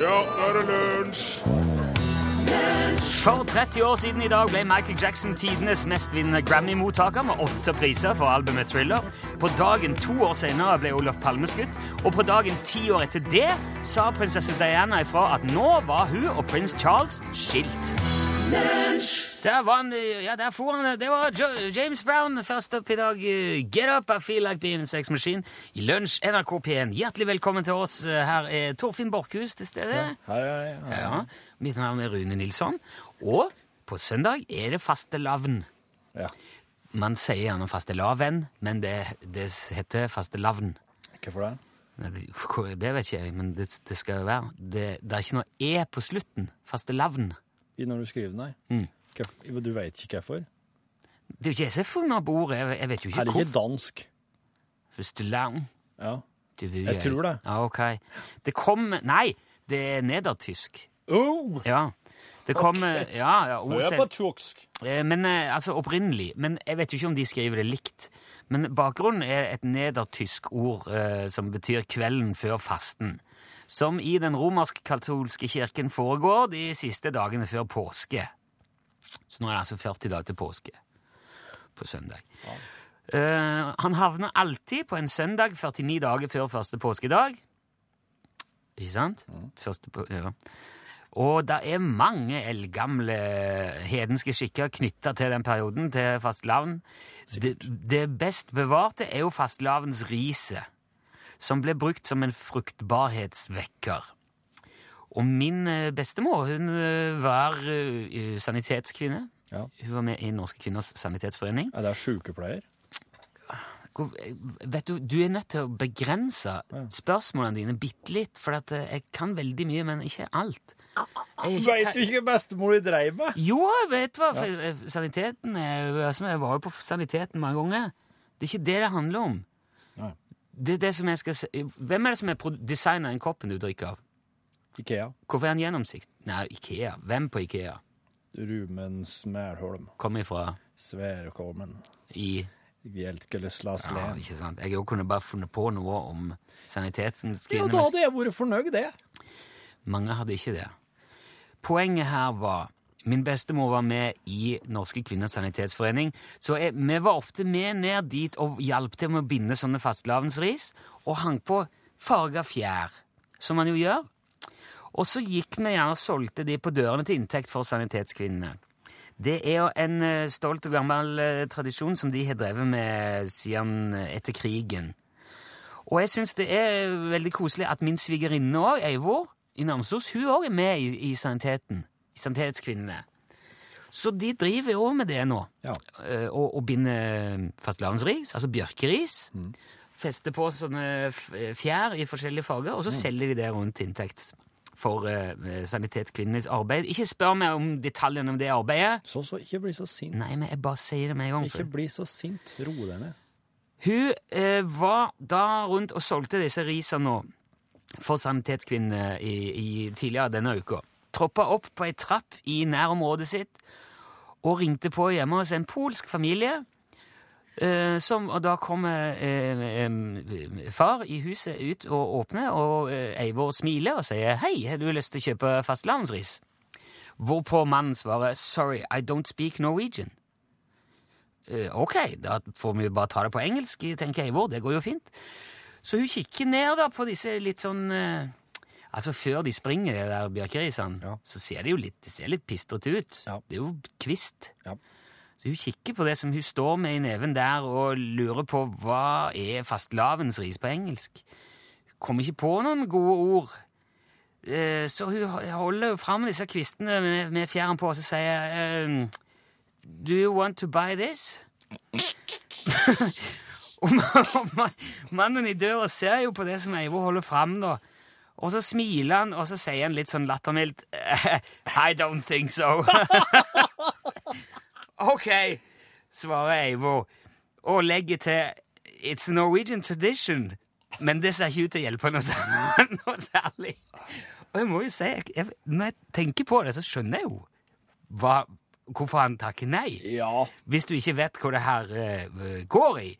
Ja, nå er det lunsj! For 30 år siden i dag ble Michael Jackson tidenes mestvinnende Grammy-mottaker med åtte priser for albumet Thriller. På dagen to år senere ble Olof Palme skutt, og på dagen ti år etter det sa prinsesse Diana ifra at nå var hun og prins Charles skilt. Der var han, ja, der for han. Det var jo James Brown først opp i dag. Get up, I feel like being a sex machine. I lunsj NRK P1. Hjertelig velkommen til oss. Her er Torfinn Borchhus til stede. Hei, hei, hei. Ja, Mitt navn er Rune Nilsson. Og på søndag er det fastelavn. Ja. Man sier gjerne fastelavn, men det, det heter fastelavn. Hvorfor? Det, det vet ikke jeg, men det, det skal jo være. Det, det er ikke noe E på slutten. Fastelavn. I når du skriver, nei. Mm. Du vet ikke hvorfor? Det er jo ikke har funnet opp ordet. Jeg, jeg vet jo Er det ikke dansk? Fastelavn. Ja. Jeg tror det. Ja, ok. Det kom Nei, det er nedertysk. Oh! Ja. Det kom Ja, ja. Nå er på tjuksk. Eh, Men, eh, altså opprinnelig, men jeg vet jo ikke om de skriver det likt. Men bakgrunnen er et nedertysk ord eh, som betyr kvelden før fasten. Som i den romersk-katolske kirken foregår de siste dagene før påske. Så nå er det altså 40 dager til påske på søndag. Uh, han havner alltid på en søndag 49 dager før første påskedag. Ikke sant? Første på, ja. Og det er mange eldgamle hedenske skikker knytta til den perioden, til fastelavn. Det, det best bevarte er jo fastelavnsriset, som ble brukt som en fruktbarhetsvekker. Og min eh, bestemor hun eh, var eh, sanitetskvinne. Ja. Hun var med i Norske kvinners sanitetsforening. Er det sykepleier? Vet du, du er nødt til å begrense spørsmålene dine bitte litt, for jeg kan veldig mye, men ikke alt. Er Veit du ikke bestemor di dreiv med? Jo, vet du hva. eh, Saniteten er, altså, Jeg var jo på saniteten mange ganger. Det er ikke det det handler om. Det er det som jeg skal se. Hvem er det som har designa den koppen du drikker av? Ikea. Hvorfor er den gjennomsikt? Nei, Ikea. Hvem på Ikea? Rumen Smærholm. Kom ifra Sværkolmen. i Hjelkeleslas Ja, ikke sant? Jeg òg kunne bare funnet på noe om saniteten. Ja, da hadde jeg vært fornøyd, det. Mange hadde ikke det. Poenget her var Min bestemor var med i Norske kvinners sanitetsforening, så jeg, vi var ofte med ned dit og hjalp til med å binde sånne fastelavnsris og hang på farga fjær, som man jo gjør. Og så gikk vi gjerne og solgte de på dørene til inntekt for sanitetskvinnene. Det er jo en eh, stolt og gammel eh, tradisjon som de har drevet med siden eh, etter krigen. Og jeg syns det er veldig koselig at min svigerinne òg, Eivor i Namsos, hun òg er med i, i saniteten. I Sanitetskvinnene. Så de driver jo med det nå. Ja. Eh, Og, og binder fastelavnsris, altså bjørkeris. Fester på sånne fjær i forskjellige farger, og så selger de det rundt til inntekt for uh, sanitetskvinnenes arbeid. Ikke spør meg om detaljene om det arbeidet. Så, så, ikke bli så sint. Nei, men jeg bare sier det med en gang. Ikke bli så sint. Ro deg ned. Hun uh, var da rundt og solgte disse risene nå for Sanitetskvinnene i, i tidligere denne uka. Troppa opp på ei trapp i nærområdet sitt og ringte på hjemme hos en polsk familie. Eh, som, og da kommer eh, far i huset ut og åpner, og eh, Eivor smiler og sier 'Hei, har du lyst til å kjøpe fastlandsris?' Hvorpå mannen svarer 'Sorry, I don't speak Norwegian'. Eh, ok, da får vi bare ta det på engelsk, tenker Eivor. Det går jo fint. Så hun kikker ned da på disse litt sånn eh, Altså, før de springer, de der bjørkerisene, Ja. så ser det jo litt, det ser litt pistrete ut. Ja. Det er jo kvist. Ja. Så hun kikker på det som hun står med i neven der, og lurer på hva er fastelavnsris på engelsk. Kommer ikke på noen gode ord. Eh, Så hun holder fram disse kvistene med, med fjæren på, og så sier jeg Do you want to buy this? og ma- og ma- mannen i døra ser jo på det som Eivor holder fram, da. Og så smiler han, og så sier han litt sånn lattermildt I don't think so. ok, svarer Eivor, og legger til It's a Norwegian tradition. Men det ser ikke ut til å hjelpe noe, noe særlig. Og jeg må jo si, jeg, jeg, når jeg tenker på det, så skjønner jeg jo hva, hvorfor han takker nei. Ja. Hvis du ikke vet hva det her uh, går i.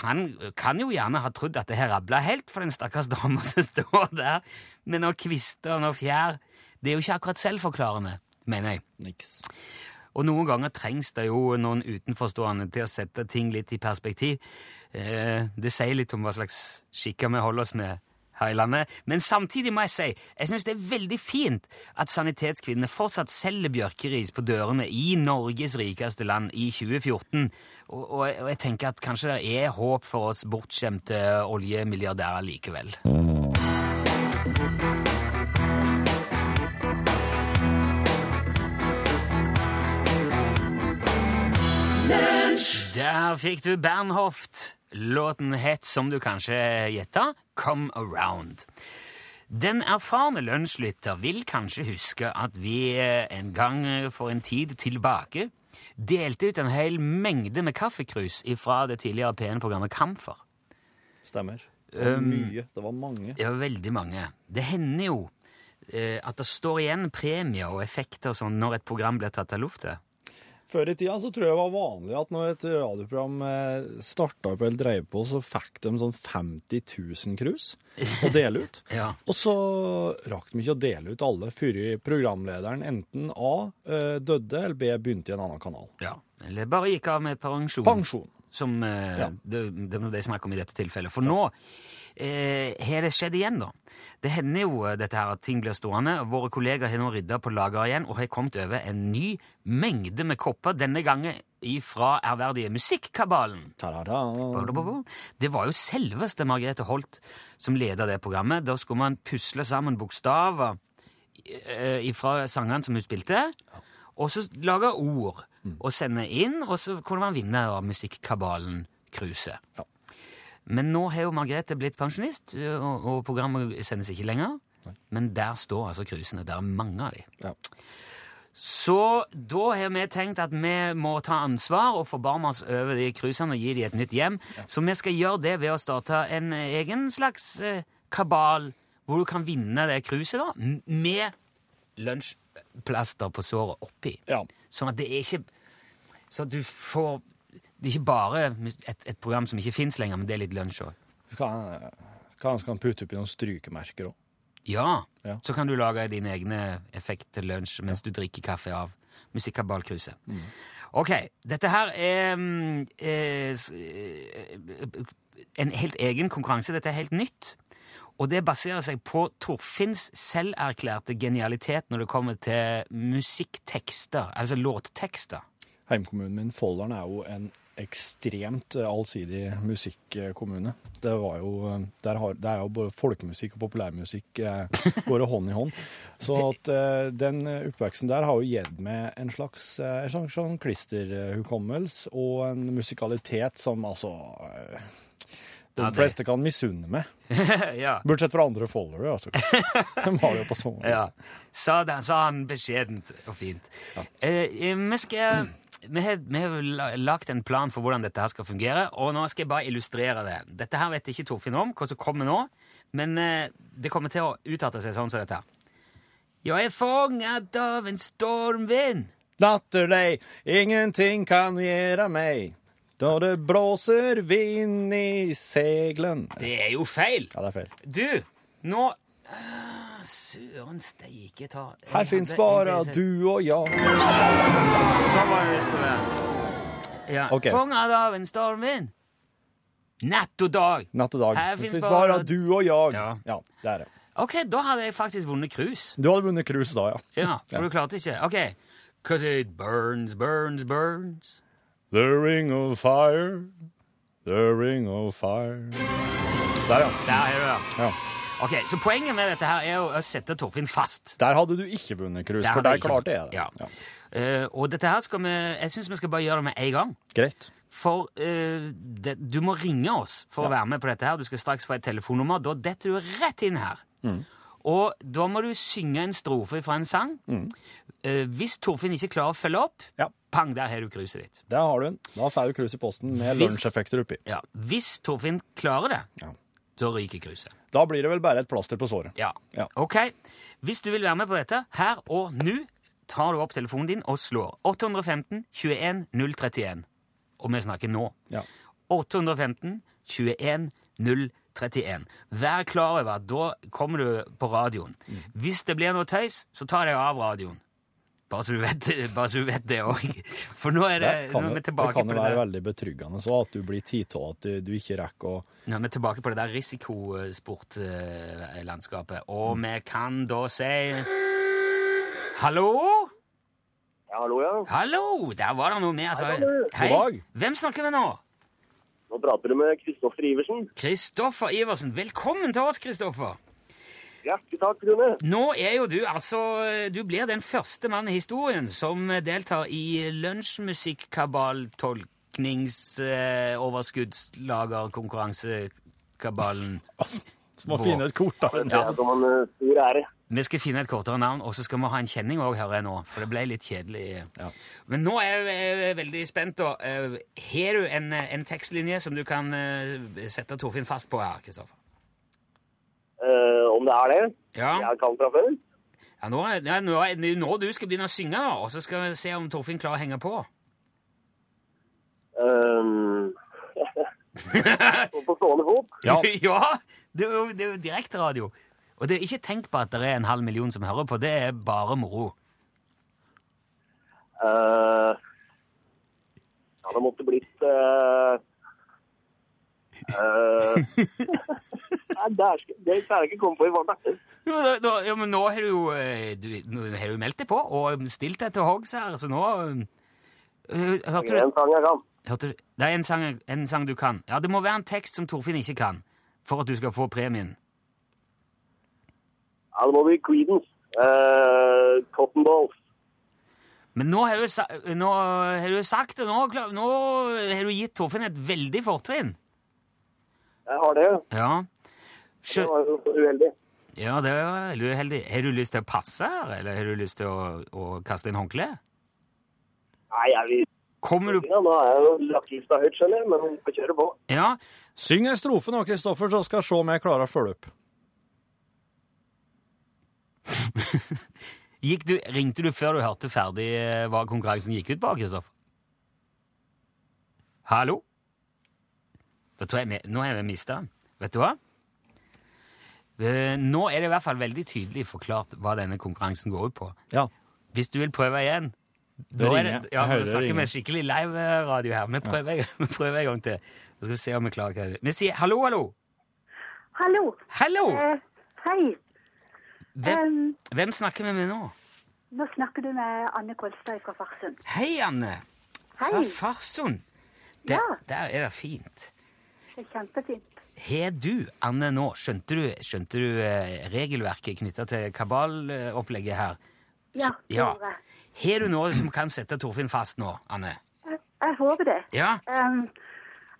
Han kan jo gjerne ha trodd at det her rabla helt for den stakkars dama som står der med noen kvister og noen fjær. Det er jo ikke akkurat selvforklarende, mener jeg. Niks. Og noen ganger trengs det jo noen utenforstående til å sette ting litt i perspektiv. Eh, det sier litt om hva slags skikker vi holder oss med her i landet. Men samtidig må jeg si jeg syns det er veldig fint at Sanitetskvinnene fortsatt selger bjørkeris på dørene i Norges rikeste land i 2014. Og, og, og jeg tenker at kanskje det er håp for oss bortskjemte oljemilliardærer likevel. Der fikk du Bernhoft. Låten het, som du kanskje gjetta, Come Around. Den erfarne lunsjlytter vil kanskje huske at vi en gang for en tid tilbake delte ut en hel mengde med kaffekrus fra det tidligere P1-programmet Kamfer. Stemmer. Det var mye. Det var mange. Det var veldig mange. Det hender jo eh, at det står igjen premier og effekter sånn når et program blir tatt av lufta. Før i tida så tror jeg det var vanlig at når et radioprogram starta opp eller dreiv på, så fikk de sånn 50 000 krus å dele ut. Ja. Og så rakk de ikke å dele ut alle før programlederen enten A eh, døde, eller B begynte i en annen kanal. ja. Eller bare gikk av med pensjon. Pensjon. som eh, Ja. det, det, det er snakk om i dette tilfellet. For nå eh, har det skjedd igjen, da. Det hender jo eh, dette her at ting blir stående. Våre kollegaer har nå rydda på lageret igjen og har kommet over en ny mengde med kopper, denne gangen ifra ærverdige Musikkabalen. Det var jo selveste Margrethe Holt som leda det programmet. Da skulle man pusle sammen bokstaver eh, fra sangene som hun spilte, og så lage ord og sende inn, og så kunne man vinne av Musikkabalen-cruiset. Ja. Men nå har jo Margrethe blitt pensjonist, og, og programmet sendes ikke lenger. Men der står altså cruisene. Der er mange av de. Ja. Så da har vi tenkt at vi må ta ansvar og forbarme oss over de cruisene og gi dem et nytt hjem. Så vi skal gjøre det ved å starte en egen slags eh, kabal hvor du kan vinne det cruiset da, med lunsjplaster på såret oppi. ja. Sånn at det er ikke Så du får Det er ikke bare et, et program som ikke fins lenger, men det er litt lunsj òg. Kan, kanskje kan putte oppi noen strykemerker òg. Ja. Ja. Så kan du lage dine egne effekter til lunsj mens du drikker kaffe av Musikkabalkruset. Ok, dette her er er, eh, eh, en helt egen konkurranse. Dette er helt nytt. Og det baserer seg på Torfinns selverklærte genialitet når det kommer til musikktekster, altså låttekster. Heimkommunen min, Folldalen, er jo en ekstremt eh, allsidig musikkommune. Det var jo, eh, der har, det er jo både folkemusikk og populærmusikk eh, går hånd i hånd. Så at eh, den oppveksten der har jo gitt meg en slags eh, en slags sånn klisterhukommelse og en musikalitet som altså eh, de Ja, fleste kan misunne meg. ja. Bortsett fra andre followere, altså. De har det jo på sånn Ja, sa, sa han beskjedent og fint. Ja. eh, vi skal vi har, vi har lagt en plan for hvordan dette her skal fungere, og nå skal jeg bare illustrere det. Dette her vet ikke Torfinn om, hva som kommer nå, men eh, det kommer til å utarte seg sånn som dette. Jeg er fanget av en stormvind. Natterdeg, ingenting kan gjøre meg. Da det blåser vind i seglen. Det er jo feil. Ja, det er feil. Du, nå Søren steike ta Her fins bare du og jeg. Sånn var det det skulle være. Ja. Okay. Fanget av en stormvind. Natt og dag. Natt og dag. Her fins bare- bare du og jeg. Ja. Ja, det er det. Ok, da hadde jeg faktisk vunnet cruise. Du hadde vunnet cruise da, ja. Ja, for Ja. du klarte ikke. Ok. Cause it burns, burns, burns. The ring of fire, the ring of fire. Der, ja. Der er du, ja. ja. Ok, Så poenget med dette her er å sette Torfinn fast. Der hadde du ikke vunnet Krus, Der for der klarte jeg det. Ja. Eh, og dette her skal vi Jeg syns vi skal bare gjøre det med en gang. Greit. For uh, det, du må ringe oss for å være med på dette her. Du skal straks få et telefonnummer. Da detter du rett inn her. Og da må du synge en strofe fra en sang. Eh, hvis Torfinn ikke klarer å følge opp, Ja. pang, der har du kruset ditt. Der har du den. Da får du kruset i posten med lunsjeffekter oppi. Ja, Hvis Torfinn klarer det, Ja. Da ryker kruset. Da blir det vel bare et plaster på såret. Ja. Ja. Ok. Hvis du vil være med på dette, her og nå, tar du opp telefonen din og slår 815 21 031. Og vi snakker nå. Ja. 815 21 031. Vær klar over at da kommer du på radioen. Hvis det blir noe tøys, så tar jeg av radioen. Bare så du vet, bare så du vet det òg. For nå er det, Det kan, nå er jo- vi det tilbake kan på jo det være veldig betryggende så at du blir tid til at du, ikke rekker å Nå er vi tilbake på det der risikosportlandskapet. Og vi kan da si Hallo? Ja, hallo, ja. Hallo! Der var det noe med. Altså. Hei, God dag. Hvem snakker vi nå? Nå prater du med Kristoffer Iversen. Kristoffer Iversen. Velkommen til oss, Kristoffer. Hjertelig takk, Rune. Nå er jo du altså Du blir den første mann i historien som deltar i lunsjmusikk-kabal-tolkningsoverskuddslagerkonkurransekabalen. Så må finne et kort, da. Det er som en stor ære. Vi skal finne et kortere navn, og så skal vi ha en kjenning òg, hører jeg nå. For det ble litt kjedelig. Ja. Men nå er jeg eh, veldig spent, da. Eh, Har du en, en tekstlinje som du kan sette Torfinn fast på her, Kristoffer? Eh, om det er det? Ja. Jeg kan fra før. ja nå, ja, nå nå du skal begynne å synge, da, og så skal vi se om Torfinn klarer å henge på. Um, på stående fot. Ja. ja det er jo, det er jo direkteradio. Og det ikke tenk på at det er en halv million som hører på. Det er bare moro. Uh, ja, det måtte blitt uh, Nei, der det skal jeg ikke komme på i farta. Jo, da, da, ja, men nå har du jo eh, du, nå har du meldt deg på og stilt deg til hoggs her, så nå Hørte du Det er en sang jeg kan. Hørte du? Det er en sang, en sang du kan. Ja, det må være en tekst som Torfinn ikke kan, for at du skal få premien. Ja, det må bli Creedence. Uh, Cotton Balls. Men nå har du, nå har du sagt det. Nå, nå har du gitt Torfinn et veldig fortrinn. Jeg har det. Ja. Det var jo uheldig. ja, det var veldig uheldig. Har du lyst til å passe her, eller har du lyst til å, å kaste inn håndkle? Nei, jeg vil Kommer du ja, Nå er jeg jo lagt lista høyt, skjønner jeg, men vi får kjøre på. Ja, Syng en strofe nå, Kristoffer, så skal jeg se om jeg klarer å følge opp. Du, ringte du før du hørte ferdig eh, hva konkurransen gikk ut på, Kristoffer? Hallo? Da tror jeg nå har vi mista den. Vet du hva? Eh, Nå er det i hvert fall veldig tydelig forklart hva denne konkurransen går ut på. Ja. Hvis du vil prøve igjen da nå er ringer. Ja, vi det snakker med skikkelig live-radio her. Vi prøver, vi prøver en gang til. Så skal vi se om vi klarer det. Vi sier hallo, hallo. Hallo. Hallo! Eh, hei. Hvem, um, hvem snakker vi med nå? nå snakker du med Anne Kolstad fra Farsund. Hei, Anne. Hei. Fra Farsund. Der, Ja. der er det fint. Kjempefint. Har du, Anne, nå Skjønte du, skjønte du eh, regelverket knytta til kabalopplegget her? Ja, Ja. Har du noe som kan sette Torfinn fast nå, Anne? Jeg, jeg håper det. Ja. Um,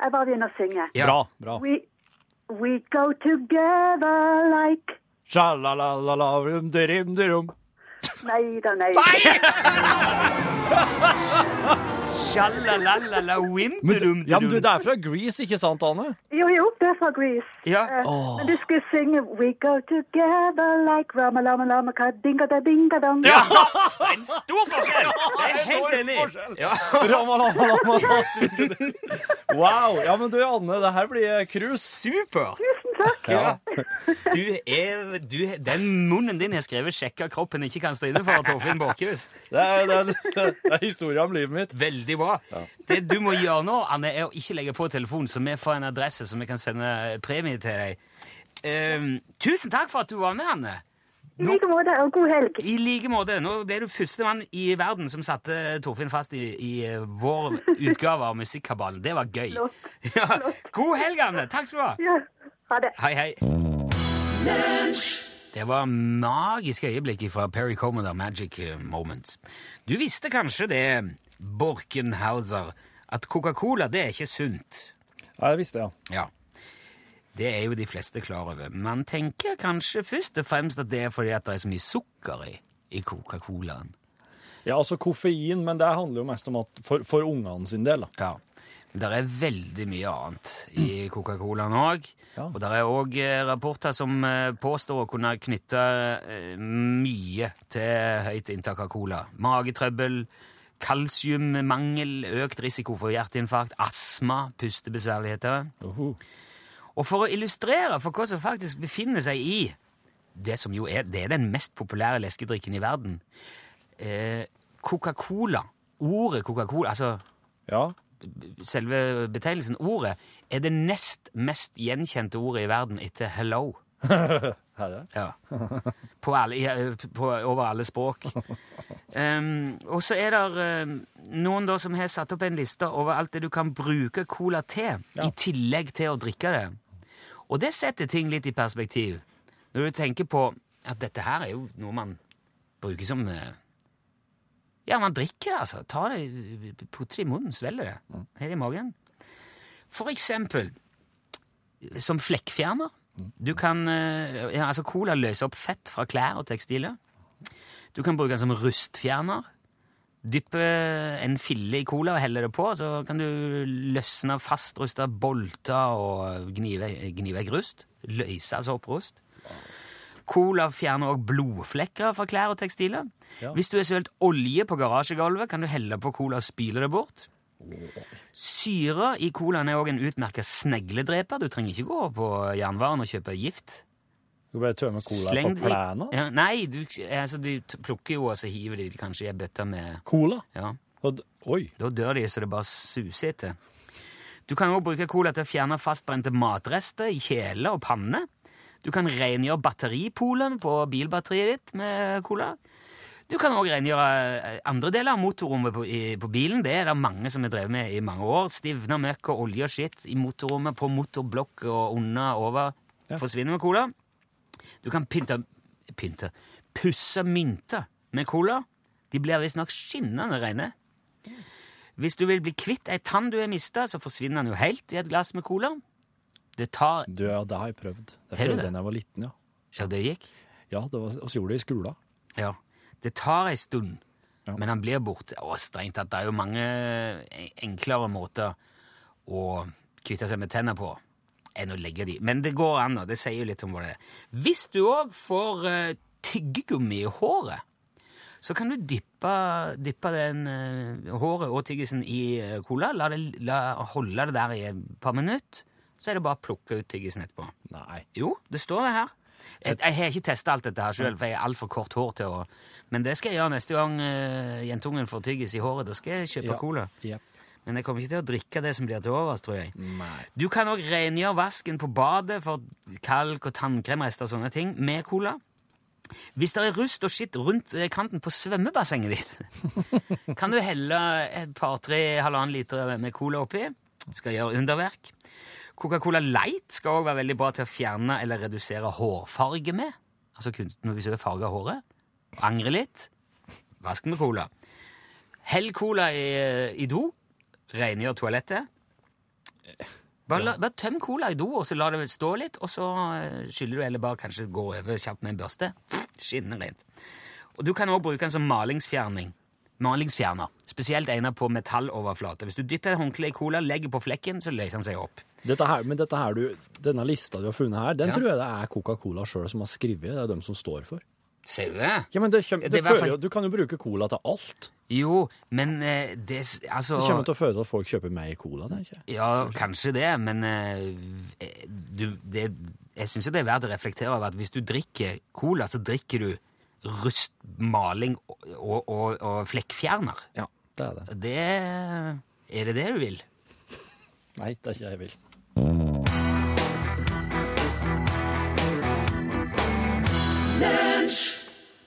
jeg bare begynner å synge. ja. Bra. bra. We, we go together like Sjalalala, rum, dirim. Nei da, nei. Men, wimpedum ja, men du, det er fra Grease, ikke sant, Anne? Jo, jo, det er fra Grease. Ja. Eh, Men du skulle synge We go together like rama lama lama ka dinga da dinga dong. Ja! En stor forskjell! Det er helt enig. Ja. Rama, lama, lama. Wow. Ja, men du, Anne, det her blir cruise. Supert! Takk. Ja. Du er, du, den munnen din har skrevet 'sjekka kroppen ikke kan stå inne for', Torfinn Borchhus. Det er, det, er, det er historien om livet mitt. Veldig bra. Det du må gjøre nå, Anne, er å ikke legge på telefonen, så vi får en adresse som vi kan sende premie til deg. Ehm, tusen takk for at du var med, Anne. I like måte, og god helg. I like måte. Nå ble du førstemann i verden som satte Torfinn fast i, i eh, vår utgave av Musikkabalen. Det var gøy. Flott. Ja. God helg, Anne. Takk skal du ha. Ja, ha det. Hei, hei. Det var magiske øyeblikk fra Perry Comoder Magic Moments. Du visste kanskje det, Borkenhauser, at Coca-Cola det er ikke sunt. Ja, jeg visste det, ja. Ja. Det er jo de fleste klar over. Man tenker kanskje først og fremst at det er fordi at det er så mye sukker i, i Coca-Colaen. Ja, altså koffein, men det handler jo mest om at for, for ungene sin del, da. Ja. Det er veldig mye annet i Coca-Colaen òg. Ja. Og det er òg rapporter som eh, påstår å kunne knytte eh, mye til høyt inntak av cola. Magetrøbbel, kalsiummangel, økt risiko for hjerteinfarkt, astma, pustebesværligheter. Uhu. Og for å illustrere for hva som faktisk befinner seg i det som jo er, det er den mest populære leskedrikken i verden, eh, Coca-Cola, ordet Coca-Cola, altså Ja. Selve betegnelsen ordet, er det nest mest gjenkjente ordet i verden etter hello. Ja. På alle, på, over alle språk. Um, og så er det um, noen da som har satt opp en liste over alt det du kan bruke cola til, Ja. i tillegg til å drikke det. Og det setter ting litt i perspektiv. Når du tenker på at dette her er jo noe man bruker som eh, Ja, man drikker det, altså. Tar det, putter det i munnen, svelger det. Her i magen. For eksempel som flekkfjerner. Du kan, eh, ja, altså Cola løser opp fett fra klær og tekstiler. Du kan bruke den som rustfjerner. Dyppe en fille i cola og helle det på, så kan du løsne fastrusta bolter og gni ve- vekk rust. Løse altså opp rust. Cola fjerner også blodflekker fra klær og tekstiler. Ja. Hvis du har sølt olje på garasjegulvet, kan du helle på cola og spyle det bort. Syre i colaen er også en utmerket snegledreper. Du trenger ikke gå på jernvaren og kjøpe gift. Du bare tømmer cola Sleng på plenen? Ja, nei, du, altså, de plukker jo, og så hiver de kanskje i ei bøtte med Cola? Ja, Oi. da dør de så det bare suser etter. Du kan òg bruke cola til å fjerne fastbrente matrester i kjele og panne. Du kan rengjøre batteripolen på bilbatteriet ditt med cola. Du kan òg rengjøre eh, andre deler av motorrommet på, i, på bilen. Det er det mange som har drevet med i mange år. Stivna møkk og olje og skitt i motorrommet, på motorblokk og under over. Ja. Forsvinner med cola. Du kan pynte Pynte Pusse mynter med cola. De blir visstnok skinnende rene. Hvis du vil bli kvitt ei tann du har mista, så forsvinner den jo helt i et glass med cola. Det tar Du, ja, det har jeg prøvd. Det Har du prøvde det? jeg da jeg var liten, ja. Ja, det gikk. Ja, det var, oss gjorde det i skolen. Ja. Det tar ei stund, Ja. men han blir borte. Å, strengt tatt, det er jo mange enklere måter å kvitte seg med tenner på enn å legge de. Men det går an, og Det sier jo litt om hva det er. Hvis du òg får eh, tyggegummi i håret, så kan du dyppe, dyppe den eh, håret og tyggisen i eh, cola. La det la, holde det der i et par minutter. Så er det bare å plukke ut tyggisen etterpå. Nei. Jo, det står det her. Jeg, jeg har ikke testa alt dette her sjøl, for jeg har altfor kort hår til å Men det skal jeg gjøre neste gang uh, jentungen får tyggis i håret. Da skal jeg kjøpe Ja. cola. Jepp. Men jeg kommer ikke til å drikke det som blir til overs, tror jeg. Nei. Du kan òg rengjøre vasken på badet for kalk og tannkremrester og sånne ting med cola. Hvis det er rust og skitt rundt eh, kanten på svømmebassenget ditt, kan du helle et par-tre halvannen liter med cola oppi. Skal gjøre underverk. Coca-Cola Light skal òg være veldig bra til å fjerne eller redusere hårfarge med. Altså kunsten du vil farge håret. Angre litt. Vask med cola. Hell cola i, i do. Rengjør toalettet. Bare, la, bare tøm cola i do, og så la det stå litt, og så eh, skyller du, eller bare kanskje gå over kjapt med en børste. Skinner rent. Og du kan også bruke den som malingsfjerning. Malingsfjerner. Spesielt egnet på metalloverflate. Hvis du dypper håndkleet håndkle i cola, legger på flekken, så løser den seg opp. Dette her, men dette her du, denne lista du har funnet her, den Ja. tror jeg det er Coca-Cola sjøl som har skrevet. Det er dem som står for. Ser du det? Ja, men det, Det det er fører Du kan jo bruke cola til alt. Jo, men eh, det Altså Det kommer til å føre til at folk kjøper mer cola, tenker jeg. Ja, kanskje det, men eh, du, det, jeg syns det er verdt å reflektere over at hvis du drikker cola, så drikker du rust, maling og, og, og, flekkfjerner. Ja, det er det. Det Er det det du vil? Nei, det er ikke jeg vil.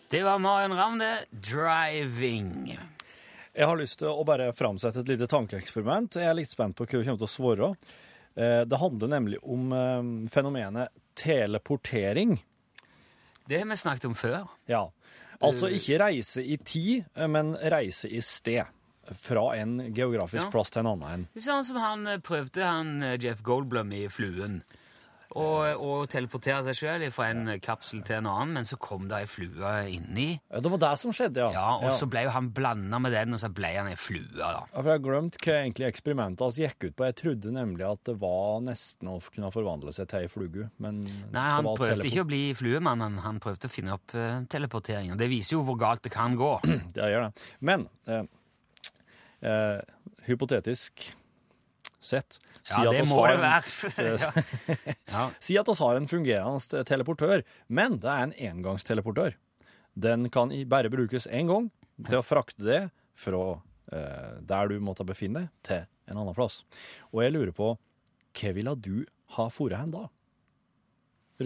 Det var Marion Ravne, 'Driving'. Jeg har lyst til å bare framsette et lite tankeeksperiment. Jeg er litt spent på hva du kommer til å svare. Eh, Det handler nemlig om eh, fenomenet teleportering. Det har vi snakket om før. Ja. Altså ikke reise i tid, eh, men reise i sted. Fra en geografisk Ja. plass til en annen. Sånn som han eh, prøvde, han eh, Jeff Goldblum i Fluen. Og, og teleportere seg sjøl fra en kapsel til en annen, men så kom det ei flue inni. Ja, Det var det som skjedde, ja. Ja, Og så ble jo han blanda med den, og så ble han ei flue. da. Ja, for Jeg har glemt hva egentlig eksperimentet hans gikk ut på. Jeg trodde nemlig at det var nesten å kunne forvandle seg til ei flue, Men Nei, han prøvde ikke å bli fluemann, han, han prøvde å finne opp uh, teleporteringen. Det viser jo hvor galt det kan gå. Det gjør det. Men uh, uh, hypotetisk sett si ja, det må det være. ja. Si at oss har en fungerende teleportør, men det er en engangsteleportør. Den kan bare brukes én gang til å frakte det fra eh, der du måtte befinne deg, til en annen plass. Og jeg lurer på, hva ville du ha dratt hen da?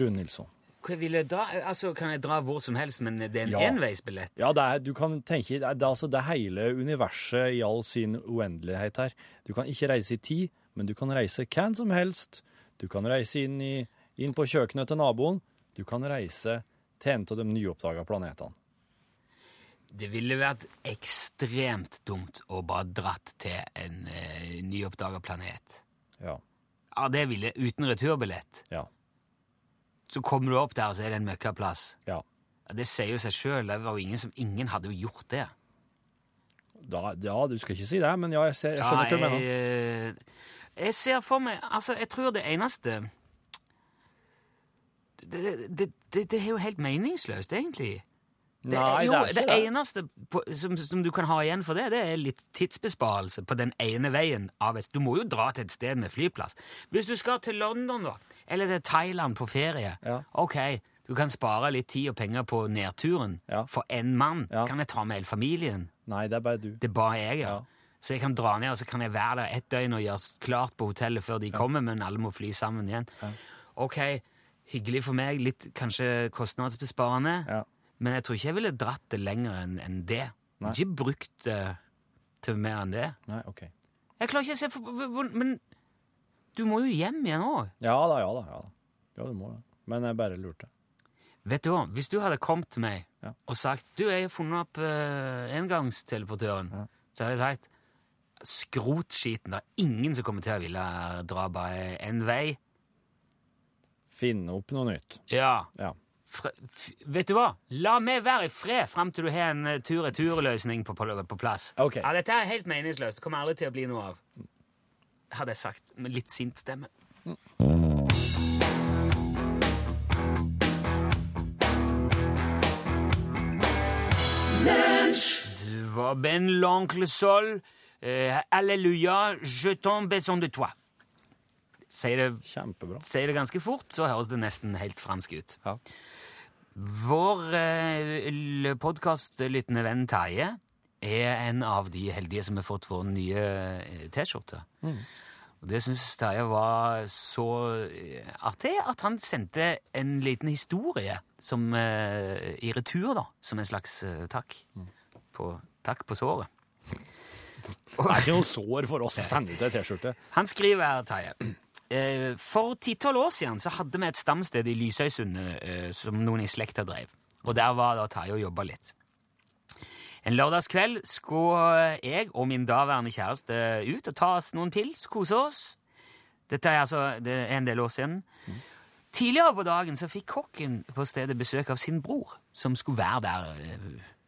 Rune Nilsson. Hva vil jeg dra? Altså, Kan jeg dra hvor som helst, men det er en Ja. enveisbillett? Ja, det er, du kan tenke, det er, det altså det hele universet i all sin uendelighet her. Du kan ikke reise i tid, men du kan reise hvem som helst. Du kan reise inn, i, inn på kjøkkenet til naboen. Du kan reise til en av de nyoppdaga planetene. Det ville vært ekstremt dumt å bare dratt til en eh, nyoppdaga planet. Ja. Ja, det ville Uten returbillett. Ja. Så kommer du opp der, og så er det en møkkaplass. ja. Ja, det sier jo seg sjøl. Ingen som Ingen hadde jo gjort det. Da, ja, du skal ikke si det, men ja, jeg, ser, jeg skjønner hva du mener. eh, jeg ser for meg Altså, jeg tror det eneste Det, det, det, det er jo helt meningsløst, egentlig. Det, Nei, jo, det er det eneste på, som, som du kan ha igjen for det, det er litt tidsbesparelse på den ene veien. Du må jo dra til et sted med flyplass. Hvis du skal til London, da, eller til Thailand på ferie, Ja. ok, du kan spare litt tid og penger på nedturen. Ja. For én mann Ja. kan jeg ta med hele familien. Nei, det er bare du. Det er bare jeg. Ja. Så jeg kan dra ned, og så kan jeg være der ett døgn og gjøre klart på hotellet før de kommer, men alle må fly sammen igjen. Ok, hyggelig for meg, litt kanskje kostnadsbesparende, Ja. Men jeg tror ikke jeg ville dratt det lenger enn enn det. Nei. Ikke brukt det til mer enn det. Nei, ok. Jeg klarer ikke å se for, hvor- Men du må jo hjem igjen òg. Ja da, ja da. Ja, da. ja du må det. Men jeg bare lurte. Vet du hva, hvis du hadde kommet til meg Ja. og sagt du, jeg har funnet opp uh, engangsteleportøren, Ja. så hadde jeg sagt skrot skiten. Det er ingen som kommer til å ville dra bare en vei. Finne opp noe nytt. Ja. Ja. Fre vet du hva? La meg være i fred fram til du har en uh, tur-retur-løsning på, på, på plass. Okay. Ja, Dette er helt meningsløst. Det kommer aldri til å bli noe av. Hadde jeg sagt med litt sint stemme. Du var Ben l'oncle Sol. Uh, Alléluia, je tombe besoin de toi. Sier det Kjempebra. sier det ganske fort, så høres det nesten helt fransk ut. Ja. Vår eh, podkastlyttende venn Terje er en av de heldige som har fått vår nye eh, T-skjorte. Mm. Det syns Terje var så eh, artig at han sendte en liten historie som, eh, i retur, da, som en slags eh, takk. På, takk på såret. Det er ikke noe sår for oss å sende ut ei T-skjorte. Han skriver her, Terje. Eh, For ti-tolv år siden så hadde vi et stamsted i Lysøysundet eh, som noen i slekta drev. Og der var da Terje og jobba litt. En lørdagskveld skulle jeg og min daværende kjæreste ut og ta oss noen pils, kose oss. Dette er altså det er en del år siden. Tidligere på dagen så fikk kokken på stedet besøk av sin bror, som skulle være der eh,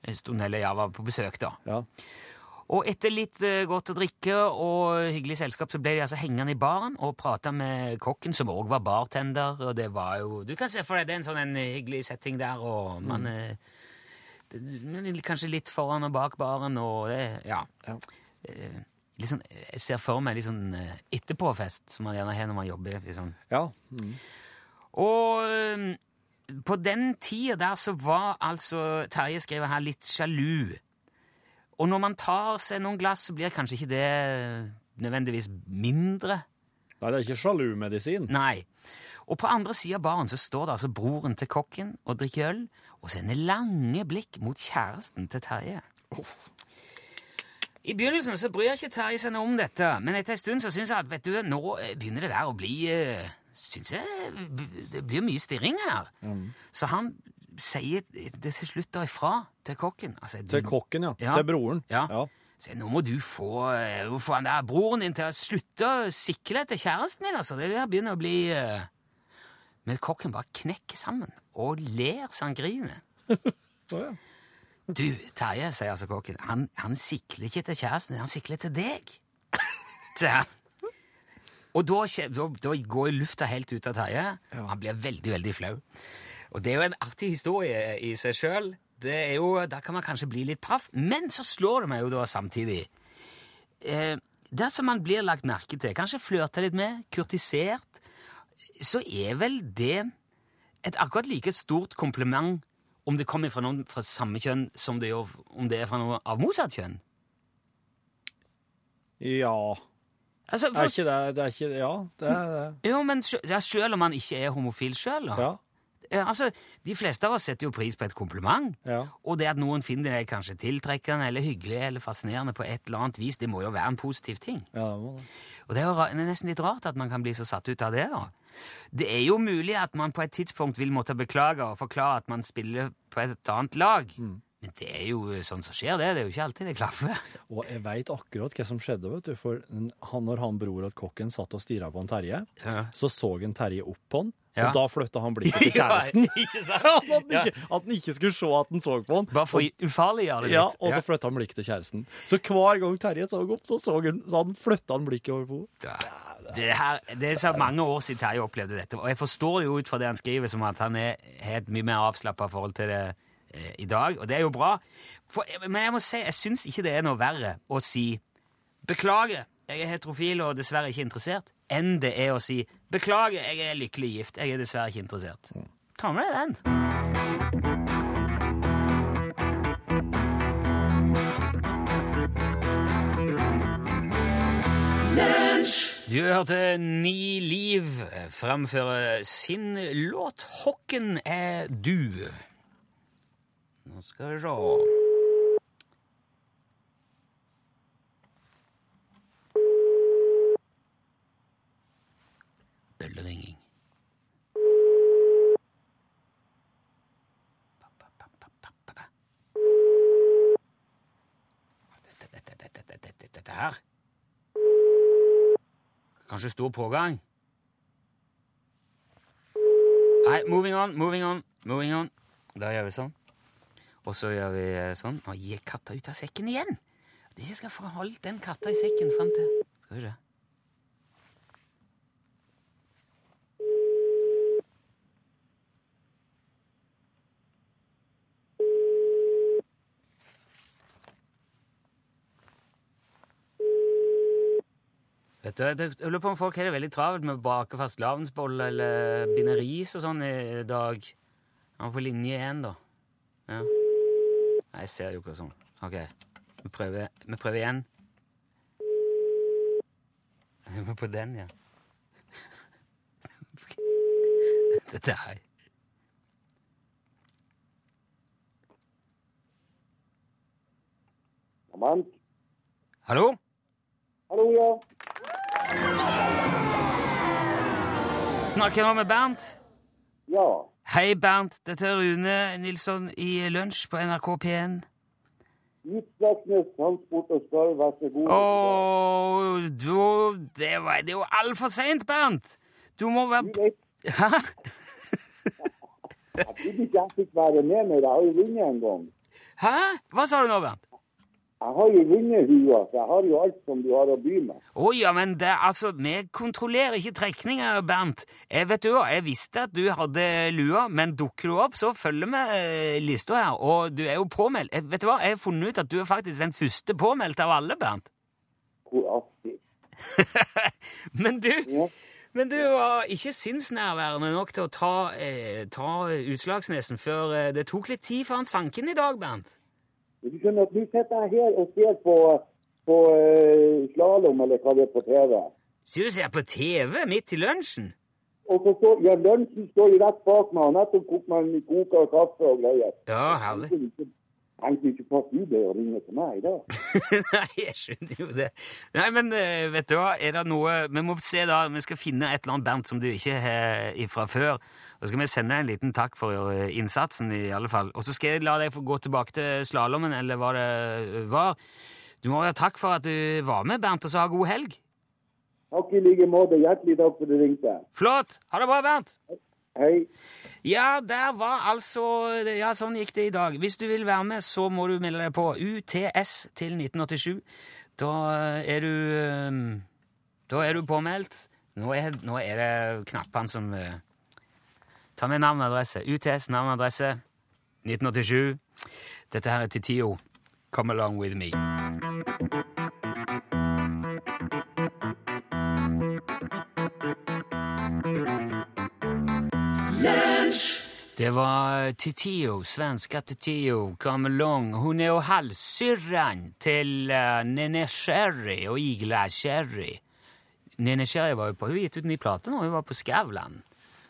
en stund, eller ja, var på besøk, da. Ja. Og etter litt eh, godt å drikke og hyggelig selskap, så ble de altså hengende i baren og prata med kokken, som òg var bartender. Og det var jo Du kan se for deg det er en sånn en hyggelig setting der, og man mm. det- Kanskje litt foran og bak baren, og det Ja. Ja. Eh, sånn, jeg ser for meg litt sånn eh, etterpåfest, som man gjerne har når man jobber. Liksom. ja. Mm. Og på den tida der så var altså Terje skriver her litt sjalu. Og når man tar seg noen glass, så blir kanskje ikke det nødvendigvis mindre. Nei, det er ikke sjalumedisin. Nei. Og på andre sida av baren så står det altså broren til kokken og drikker øl og sender lange blikk mot kjæresten til Terje. I begynnelsen så bryr ikke Terje seg noe om dette, men etter en stund så syns jeg at vet du, nå begynner det der å bli eh, Syns jeg det blir mye stirring her. Så han sier det til slutt da ifra til kokken. Altså, Til kokken, ja. Ja. Til broren. Ja. ja. Så nå må du få, eh, må få han der broren din til å slutte å sikle etter kjæresten min, altså. Det begynner å bli uh... Men kokken bare knekker sammen og ler så han griner. Ja. Du, Terje, sier altså kokken, han, han sikler ikke til kjæresten han sikler til deg. Sier han. Og da, da, da går lufta helt ut av Terje. Ja. Han blir veldig, veldig flau. Og det er jo en artig historie i seg sjøl. Der kan man kanskje bli litt paff, men så slår det meg jo da samtidig eh, dersom man blir lagt merke til, kanskje flørta litt med, kurtisert, så er vel det et akkurat like stort kompliment om det kommer fra noen fra samme kjønn som det gjør om det er fra noen av motsatt kjønn. Ja Altså, Er ikke det, det er ikke Ja, det er det. jo, men sjø- ja, selv om man ikke er homofil sjøl, da. Ja. Altså, de fleste av oss setter jo pris på et kompliment. ja. Og det at noen finner deg kanskje tiltrekkende eller hyggelig eller fascinerende på et eller annet vis, det må jo være en positiv ting. ja det må det. Og det er jo nesten litt rart at man kan bli så satt ut av det, da. Det er jo mulig at man på et tidspunkt vil måtte beklage og forklare at man spiller på et annet lag. Men det er jo sånn som skjer, det. Det er jo ikke alltid det klaffer. Og jeg veit akkurat hva som skjedde, vet du. For han, når han bror at kokken satt og stirra på han Terje, Ja. så så han Terje opp på han, Ja. og da flytta han blikket til kjæresten. ikke at, han Ja. ikke, at han ikke skulle se at han så på han. Bare for ufarliggjøre det litt. Ja, og så flytta han blikket til kjæresten. Så hver gang Terje så opp, så, så han, så han flytta han blikket over på henne. Det, her, det er så mange år siden Terje opplevde dette, og jeg forstår det jo ut fra det han skriver, som at han har et mye mer avslappa forhold til det eh, i dag, og det er jo bra. For, men jeg må si, jeg syns ikke det er noe verre å si 'beklager, jeg er heterofil og dessverre ikke interessert', enn det er å si 'beklager, jeg er lykkelig gift, jeg er dessverre ikke interessert'. Ta med deg den. Du hørte Ni Liv framføre sin låt 'Hokken er du'. Nå skal vi se Bølleringing. Dette, dette, dette, dette, dette, her Kanskje stor pågang? Nei, moving on, moving on, moving on. Da gjør vi sånn. Og så gjør vi eh, sånn. Nå gir katta ut av sekken igjen! At jeg skal få holdt den katta i sekken fram til Skal vi se. Vet du, jeg lurer på om folk har det veldig travelt med å bake fastelavnsbolle eller binde ris og sånn i dag. Han var på linje én, da. Ja. Nei, jeg ser jo ikke sånn. Ok, vi prøver, vi prøver igjen. Jeg må på den, ja. Dette her. Man. Hallo? Hallo, ja. Snakker jeg nå med Bernt? Ja. Hei, Bernt. Dette er Rune Nilsson i Lunsj på NRK P1. Utslagsnes Transport og Skarv, vær så god. Åh, du Det, var, det er jo altfor seint, Bernt! Du må være Hæ? jeg trodde ikke jeg fikk være med når Jeg har jo vunnet en gang. Hæ? Hva sa du nå, Bernt? Jeg har jo vunnet hua, så jeg har jo alt som du har å by med. Å ja, men det, altså, vi kontrollerer ikke trekninger, Bernt. Jeg vet du hva, jeg visste at du hadde lua, men dukker du opp, så følger vi eh, lista her. Og du er jo påmeldt. Jeg, vet du hva, jeg har funnet ut at du er faktisk den første påmeldte av alle, Bernt. Hvor artig. Men du, Ja. men du var ikke sinnsnærværende nok til å ta, eh, ta Utslagsnesen før eh, det tok litt tid før han sank inn i dag, Bernt. Du skjønner at nå sitter jeg her og ser på, på uh, slalom, eller hva det er på TV. Så du ser på TV midt i lunsjen? Og så står, ja, lunsjen står jo rett bak meg, og nettopp koker man koka kaffe og greier. Ja, herlig. Jeg tenkte ikke- fått UB å ringe til meg i dag. Nei, jeg skjønner jo det. Nei, men eh, vet du hva, er det noe Vi må se da, vi skal finne et eller annet Bernt som du ikke har fra før. Og så skal vi sende en liten takk for eh, innsatsen, i alle fall. Og så skal jeg la deg få gå tilbake til slalåmen, eller hva det eh, var. Du må ha takk for at du var med, Bernt, og så ha god helg. Takk i like måte. Hjertelig takk for at du ringte. Flott! Ha det bra, Bernt! Hei. Ja, der var altså Ja, sånn gikk det i dag. Hvis du vil være med, så må du melde deg på UTS til 1987. Da er du eh, Da er du påmeldt. Nå er, nå er det knappene som eh, Ta med navn og adresse. UTS, navn og adresse. 1987. Dette her er Titio. Come along with me. Det var Titio, svenska Titio, come along. Hun er jo halvsyrran til uh, Nene Sherry og Igla Sherry. Nene Sherry var jo på, Hun gitt ut ny plate nå. Hun var på Skavlan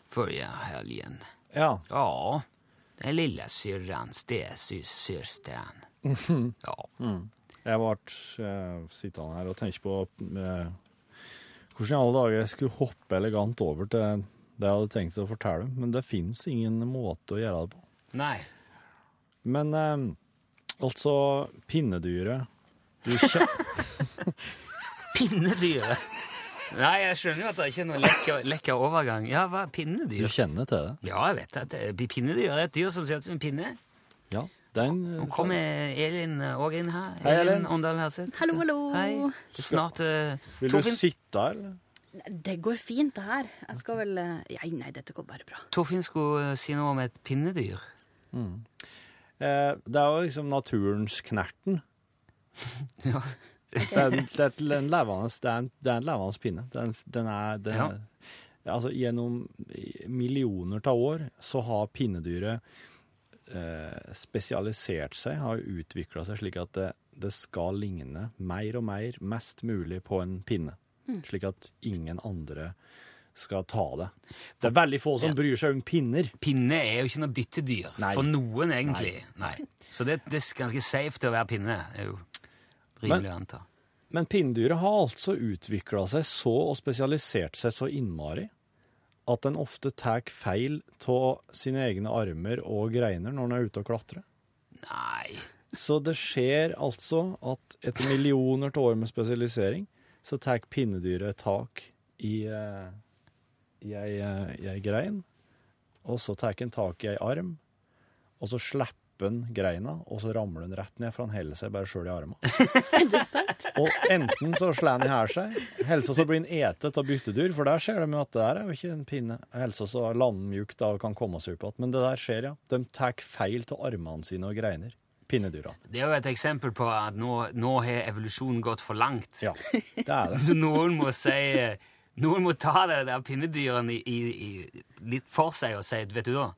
forrige helgen. Ja. Ja, den lille syrran, stesøsteren. Ja. Jeg ble uh, sittende her og tenke på uh, hvordan i alle dager jeg skulle hoppe elegant over til det jeg hadde tenkt å fortelle, men det fins ingen måte å gjøre det på. Nei. Men eh, altså, pinnedyret du kje Pinnedyret. Nei, jeg skjønner jo at det ikke er noen lekker, lekker overgang. Ja, hva er Du kjenner til det? Ja, jeg vet at det- pinnedyr er et dyr som ser ut som en pinne. Ja. Det er en Nå kommer Elin òg inn her. Hei, Elin. Åndal Herseth. Hallo, hallo. Hei. Det er snart uh, Vil du sitte her, eller? Det går fint, det her. Jeg skal vel eh, ja, Nei, dette går bare bra. Torfinn skulle eh, si noe om et pinnedyr. Eh, det er jo liksom naturens knerten. Ja. Det er, det er, en levende, det er, en, det er en levende pinne. Den, den er, den Ja. er Altså, gjennom millioner av år så har pinnedyret eh, spesialisert seg, har utvikla seg slik at det, det skal ligne mer og mer, mest mulig, på en pinne. Slik at ingen andre skal ta det. Det er veldig få som Ja. bryr seg om pinner. Pinne er jo ikke noe byttedyr Nei. for noen, egentlig. Nei. Så det, det er ganske safe til å være pinne. Det er jo rimelig å anta. Men pinndyret har altså utvikla seg så og spesialisert seg så innmari at den ofte tar feil av sine egne armer og greiner når den er ute og klatrer. Nei. Så det skjer altså at etter millioner av år med spesialisering, så tar pinnedyret tak i, uh, i, ei, uh, i ei grein, og så tar han tak i ei arm, og så slipper den greina, og så ramler den rett ned, for han holder seg bare sjøl i armene. Det? Og enten så slår han i hæl seg, helsa så blir han etet av byttedyr, for der ser de jo at det der er jo ikke en pinne. Helsa så lander han mjukt da og kan komme seg opp igjen. Men det der skjer, ja. De tar feil av armene sine og greiner. Pinnedyrene. Det er jo et eksempel på at nå, nå har evolusjonen gått for langt. Ja, det er det. Noen må si Noen må ta det der pinnedyrene litt for seg og si vet du da,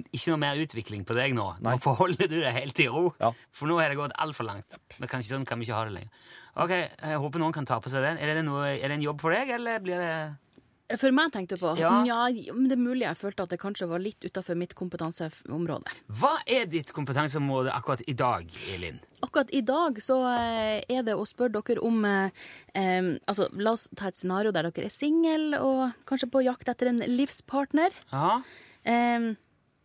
ikke noe mer utvikling på deg nå. Nei. Nå forholder du deg helt i ro. Ja. For nå har det gått altfor langt. Men kanskje sånn kan vi ikke ha det lenger. Ok, Jeg håper noen kan ta på seg den. Er det, noe, er det en jobb for deg, eller blir det For meg tenkte du på Ja. men Det er mulig jeg følte at det kanskje var litt utafor mitt kompetanseområde. Hva er ditt kompetanseområde akkurat i dag, Elin? Akkurat i dag så eh, er det å spørre dere om eh, Altså, la oss ta et scenario der dere er single og kanskje på jakt etter en livspartner. Ja, Eh,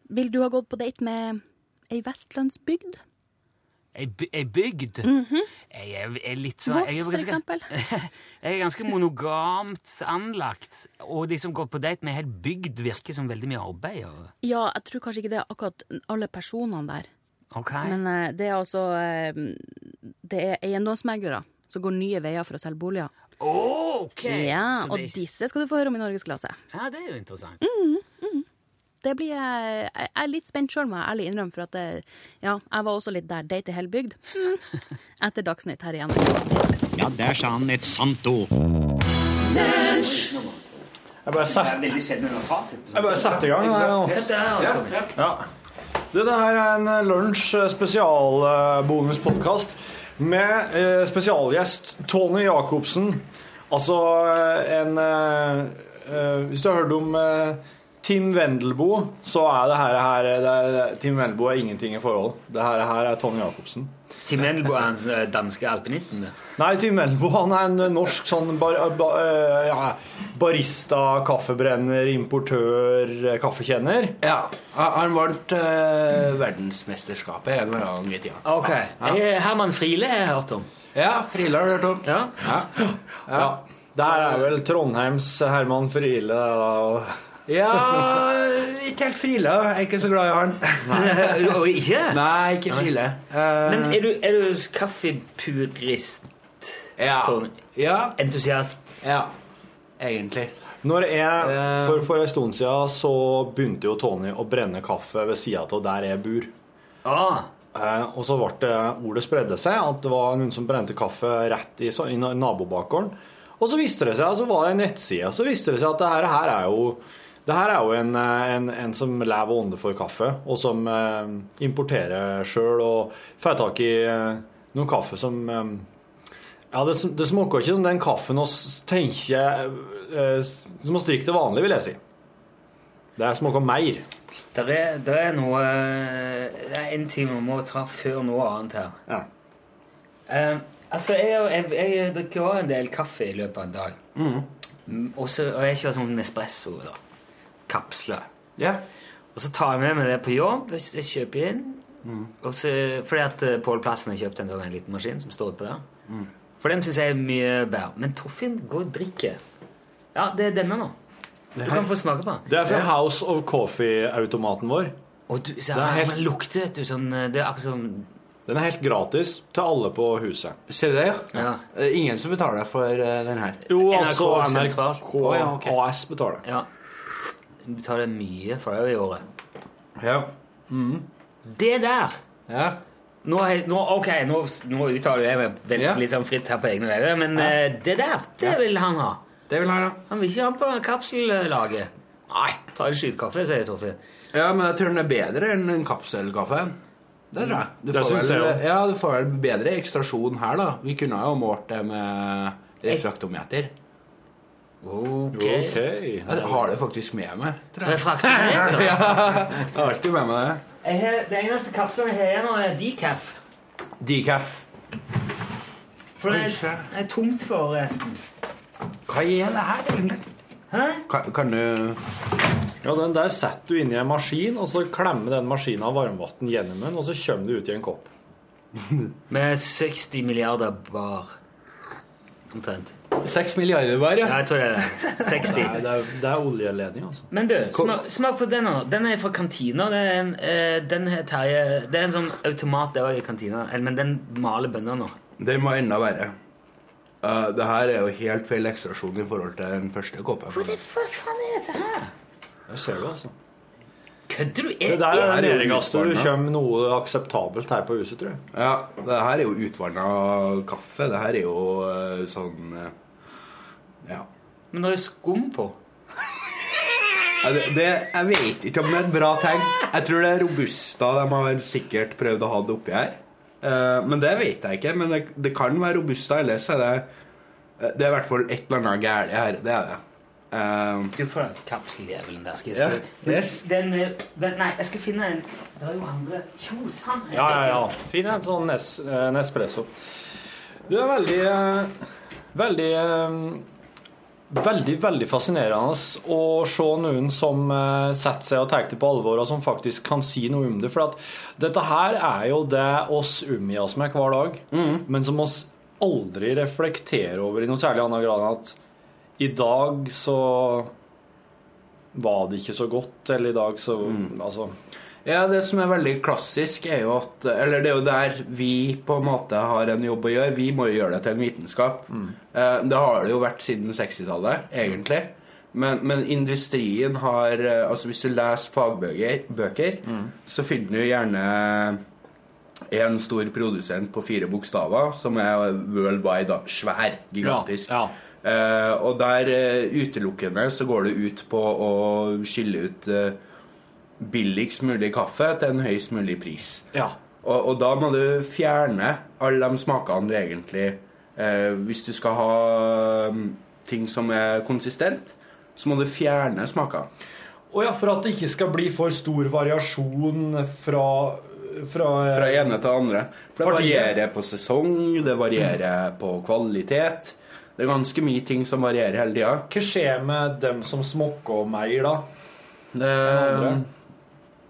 vil du ha gått på date med ei vestlandsbygd? Ei, bygd? Mm bygd? Jeg er, er litt sånn Voss, for eksempel. Jeg er ganske monogamt anlagt, og de som går på date med ei hel bygd virker som veldig mye arbeid. Og, Ja, jeg tror kanskje ikke det er akkurat alle personene der. ok. Men eh, det er altså eh, Det er eiendomsmeglere som går nye veier for å selge boliger. ok! Ja, Og det, disse skal du få høre om i Norgesklasse. ja, det er jo interessant. Det blir Jeg jeg er litt spent sjøl, må jeg ærlig innrømme, for at det, ja, jeg var også litt der. Date i hel bygd. Mm. Etter Dagsnytt her igjen. Ja, der sa han et sant ord. Jeg bare satt Veldig sjelden med fasit. jeg bare setter i gang. her nå. Sett det her, Tommy. Ja. Du, det her er en eh, lunsj spesialbonuspodkast med eh, spesialgjest Tony Jacobsen. Altså eh, en eh, eh, Hvis du har hørt om eh, Tim Wendelboe, så er det her, her det er, Tim Wendelboe er ingenting i forhold. Det her, her er Tony Jacobsen. Tim Wendelboe er han eh, danske alpinisten. det. Nei, Tim Wendelboe han er en norsk sånn bar, ba, eh, ja, barista, kaffebrenner, importør, eh, kaffekjenner. Ja, han vant uh, verdensmesterskapet en eller annen gang i tida. Ok. Eh, Herman Friele har jeg hørt om. Ja, Friele har du hørt om. Ja. Ja. Ja. Her er vel Trondheims Herman Friele. da. Ja, ikke helt Friele. Jeg er ikke så glad i han. Og ikke? Nei, ikke Frile. Uh, Men er du, er du kaffepurist? ja. Tony. ja, Entusiast? ja, egentlig. Når jeg, Eh. for, for en stund siden så begynte jo Tony å brenne kaffe ved sida av der jeg bor. Ah, Eh, og så ble det, ordet spredde seg, at det var noen som brente kaffe rett i, så- i nabobakgården. Og så viste det seg, så var det en nettside, så viste det seg at det her, her er jo Det her er jo en, eh, en, en som lever og ånder for kaffe, og som eh, importerer sjøl og får tak i eh, noe kaffe som eh, Ja, det, det smaker ikke som den kaffen vi tenker eh, Som vi drikker til vanlig, vil jeg si. Det smaker mer. Det er, der er noe Det er en ting vi må ta før noe annet her. Ja. Eh, altså, jeg, jeg, jeg drikker også en del kaffe i løpet av en dag. Mm, Også, og jeg kjører sånn Nespresso. da. Kapsler. Ja. Og så tar jeg med meg det på jobb hvis jeg kjøper inn. Og så, fordi at eh, Pål Plassen har kjøpt en sånn en liten maskin som står på der. For den syns jeg er mye bedre. Men Toffin går og drikker. Ja, det er denne nå. Du kan få smake på den. Det er fra House of Coffee-automaten vår. Og du, så, den helt- lukter, vet du, sånn eh, Det er akkurat som Den er helt gratis til alle på huset. Ser du det? Ja. Er ingen som betaler for eh, den her. Jo, NRK NRK, NRK, NRK Å, ja, ok. AS betaler. Ja. Du betaler mye for det i året. Ja. Det der ja. Nå, nå, ok, nå, nå uttaler jeg meg veldig Ja. litt sånn fritt her på egne veier, men eh, det der, det vil han ha. Det vil han ha. Han vil ikke ha på kapsellaget. Nei, ta en skytekaffe, sier Torfinn. Ja, men jeg tror den er bedre enn en kapselkaffe. Det tror jeg. Du Det får vel, jeg ja, du får vel bedre ekstrasjon her, da. Vi kunne jo målt det med refraktometer. Ok. Ok. Jeg har det faktisk med meg. tror jeg. Refraktometer. Jeg har alltid med meg det. Jeg har, det eneste kapselen jeg har igjen er decaf. Decaf. For det er, det er tomt for resten. Hva er det her, egentlig? Hæ? Kan, kan du Ja, den der setter du inn i en maskin, og så klemmer den maskinen av varmvann gjennom den, og så kommer det ut i en kopp. Med 60 milliarder bar. Omtrent. Seks milliarder hver, Ja, ja? jeg tror det er det. 60. Nei, det er, det er oljeledning, altså. Men du, smak, smak på den nå. Den er fra kantina. Det er en, eh, den her Terje Det er en sånn automat det òg i kantina. Men den maler bønner nå. Den må enda verre. Uh, det her er jo helt feil ekstrasjon i forhold til den første kåpen. Hva faen er dette her? Det ser du, altså. Kødder du? Det Er, der er her er det kommer noe akseptabelt her på huset, tror jeg. Ja, det her er jo utvanna kaffe. Det her er jo uh, sånn eh, Ja. men det er jo skum på. Ja, Det, det, jeg vet ikke om det er et bra tegn. Jeg tror det er Robusta de har sikkert prøvd å ha det oppi her. Uh, men det vet jeg ikke. Men det, det kan være Robusta, ellers er det eh, Det er i hvert fall et eller annet galt her. Det er det. Eh, Du får den kapseljævelen der. Skal jeg Ja, skrive yes. Den Nei, jeg skal finne en Det er jo andre Kjos han. Ja, ja, ja. Finn en sånn nes, Nespresso. Du er veldig Veldig Veldig, veldig fascinerende å se noen som eh, setter seg og tar det på alvor, og som faktisk kan si noe om det. For dette her er jo det oss omgir oss med hver dag, men som oss aldri reflekterer over i noe særlig annen grad enn at i dag så var det ikke så godt, eller i dag så Altså Ja, det som er veldig klassisk, er jo at Eller det er jo der vi på en måte har en jobb å gjøre. Vi må jo gjøre det til en vitenskap. Mm. Det har det jo vært siden 60-tallet, egentlig. Men, men industrien har eh, Altså, hvis du leser fagbøker, bøker, så finner du gjerne en stor produsent på fire bokstaver, som er worldwide, da. Svær. Gigantisk. Ja, Eh, og der eh, utelukkende så går det ut på å skille ut eh, billigst mulig kaffe til en høyest mulig pris. ja. Og, og da må du fjerne alle de smakene du egentlig eh, Hvis du skal ha mm, ting som er konsistent, så må du fjerne smaker. Og ja, for at det ikke skal bli for stor variasjon fra Fra, Fra ene til andre. For det varierer på sesong, det varierer på kvalitet. Det er ganske mye ting som varierer hele tida. Hva skjer med dem som smokker og meier, da? Eh,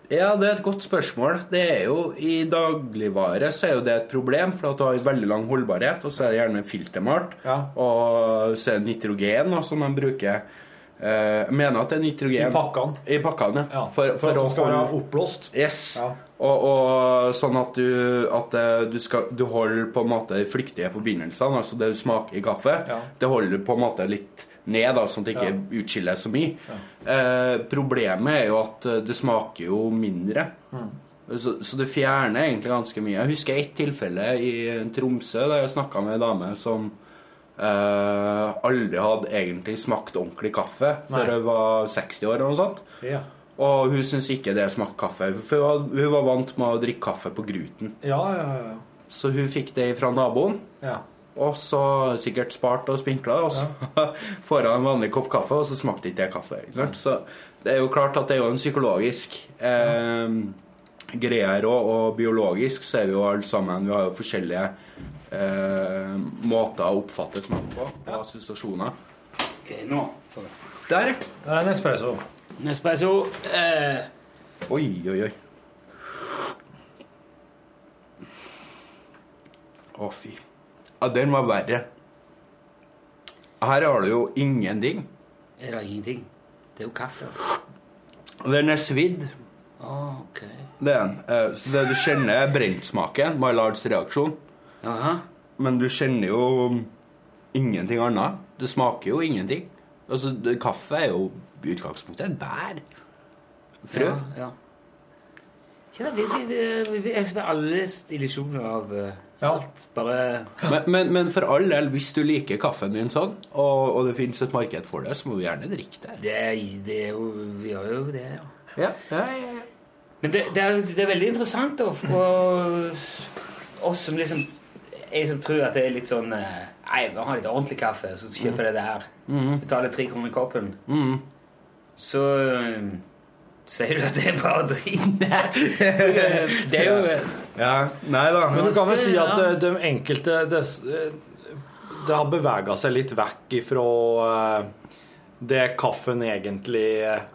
Ja, det er et godt spørsmål. Det er jo I dagligvare så er jo det et problem, for at du har veldig lang holdbarhet, og så er det gjerne filtermalt, Ja. og så er det nitrogen da, som man bruker. Eh, Jeg mener at det er nitrogen I pakkene. I pakkene, ja. Ja, for, for, at å de skal være oppblåst. Yes. Ja. Og, og sånn at du At eh, du, skal, du holder på en måte de flyktige forbindelsene, altså det du smaker i kaffe, Ja. det holder på en måte litt ned, da, sånn at det ikke utskiller så mye. Eh, problemet er jo at eh, det smaker jo mindre. Mm. Så, så det fjerner egentlig ganske mye. Jeg husker ett tilfelle i Tromsø der jeg snakka med ei dame som eh, aldri hadde egentlig smakt ordentlig kaffe før hun var 60 år eller noe sånt. Ja. Og hun syntes ikke det smakte kaffe. For hun var, hun var vant med å drikke kaffe på Gruten. Ja, ja, ja. Så hun fikk det fra naboen. ja. Og så sikkert spart og spinkla, og så får han en vanlig kopp kaffe, og så smakte ikke det kaffe. Ikke sant? Så det er jo klart at det er jo en psykologisk eh, greie her òg, og biologisk så er vi jo alle sammen Vi har jo forskjellige eh, måter å oppfatte smak på, og assosiasjoner. Ok, nå. Der, ja. Det er en. Nespresso. Eh, Oi, oi, oi. Å, fy. Ja, den var verre. Her har du jo ingenting. er det ingenting? Det er jo kaffe. Den er svidd. Å, ok. Det er den. Eh, Så det du kjenner, er brentsmaken. Maillards reaksjon. Jaha. Men du kjenner jo ingenting annet. Det smaker jo ingenting. Altså, Kaffe er jo i utgangspunktet et bær. Frø. Ja, ja. Kjenner, vi, vi, vi, vi elsker alles illusjoner av eh, Ja. alt. Bare Men, men, men for all del, hvis du liker kaffen din sånn, og, og det finnes et marked for det, så må du gjerne drikke det. det, det er jo Vi gjør jo det, ja. Ja, ja, ja, ja. Men det, det, er, det er veldig interessant da, for oss som liksom Jeg som tror at det er litt sånn eh, Nei, vi har litt ordentlig kaffe, så kjøper jeg det der. Betaler tre kroner i koppen. Mm. Så eh, sier du at det er bare drit. det er jo eh, ja. Nei da. Men du kan vel si at Ja. eh, de enkelte Det, det har bevega seg litt vekk ifra eh, det kaffen egentlig eh,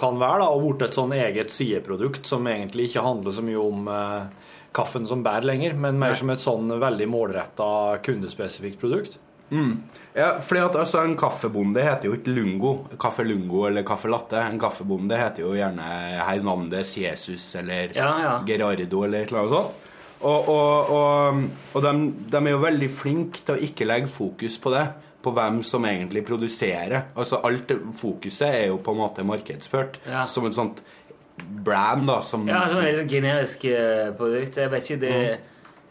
kan være, da, og blitt et sånn eget sideprodukt som egentlig ikke handler så mye om eh, kaffen som bær lenger, men mer som et sånn veldig målretta kundespesifikt produkt. Ja, fordi at altså, En kaffebonde heter jo ikke Lungo, Kaffe Lungo eller Kaffe Latte. En kaffebonde heter jo gjerne Hernandez, Jesus eller Ja, ja. Gerardo eller et eller annet sånt. Og, og, og, og de, de er jo veldig flinke til å ikke legge fokus på det. På hvem som egentlig produserer. Altså Alt fokuset er jo på en måte markedsført Ja. som et sånt brand. da som, Ja, som et generisk eh, produkt. Jeg vet ikke, det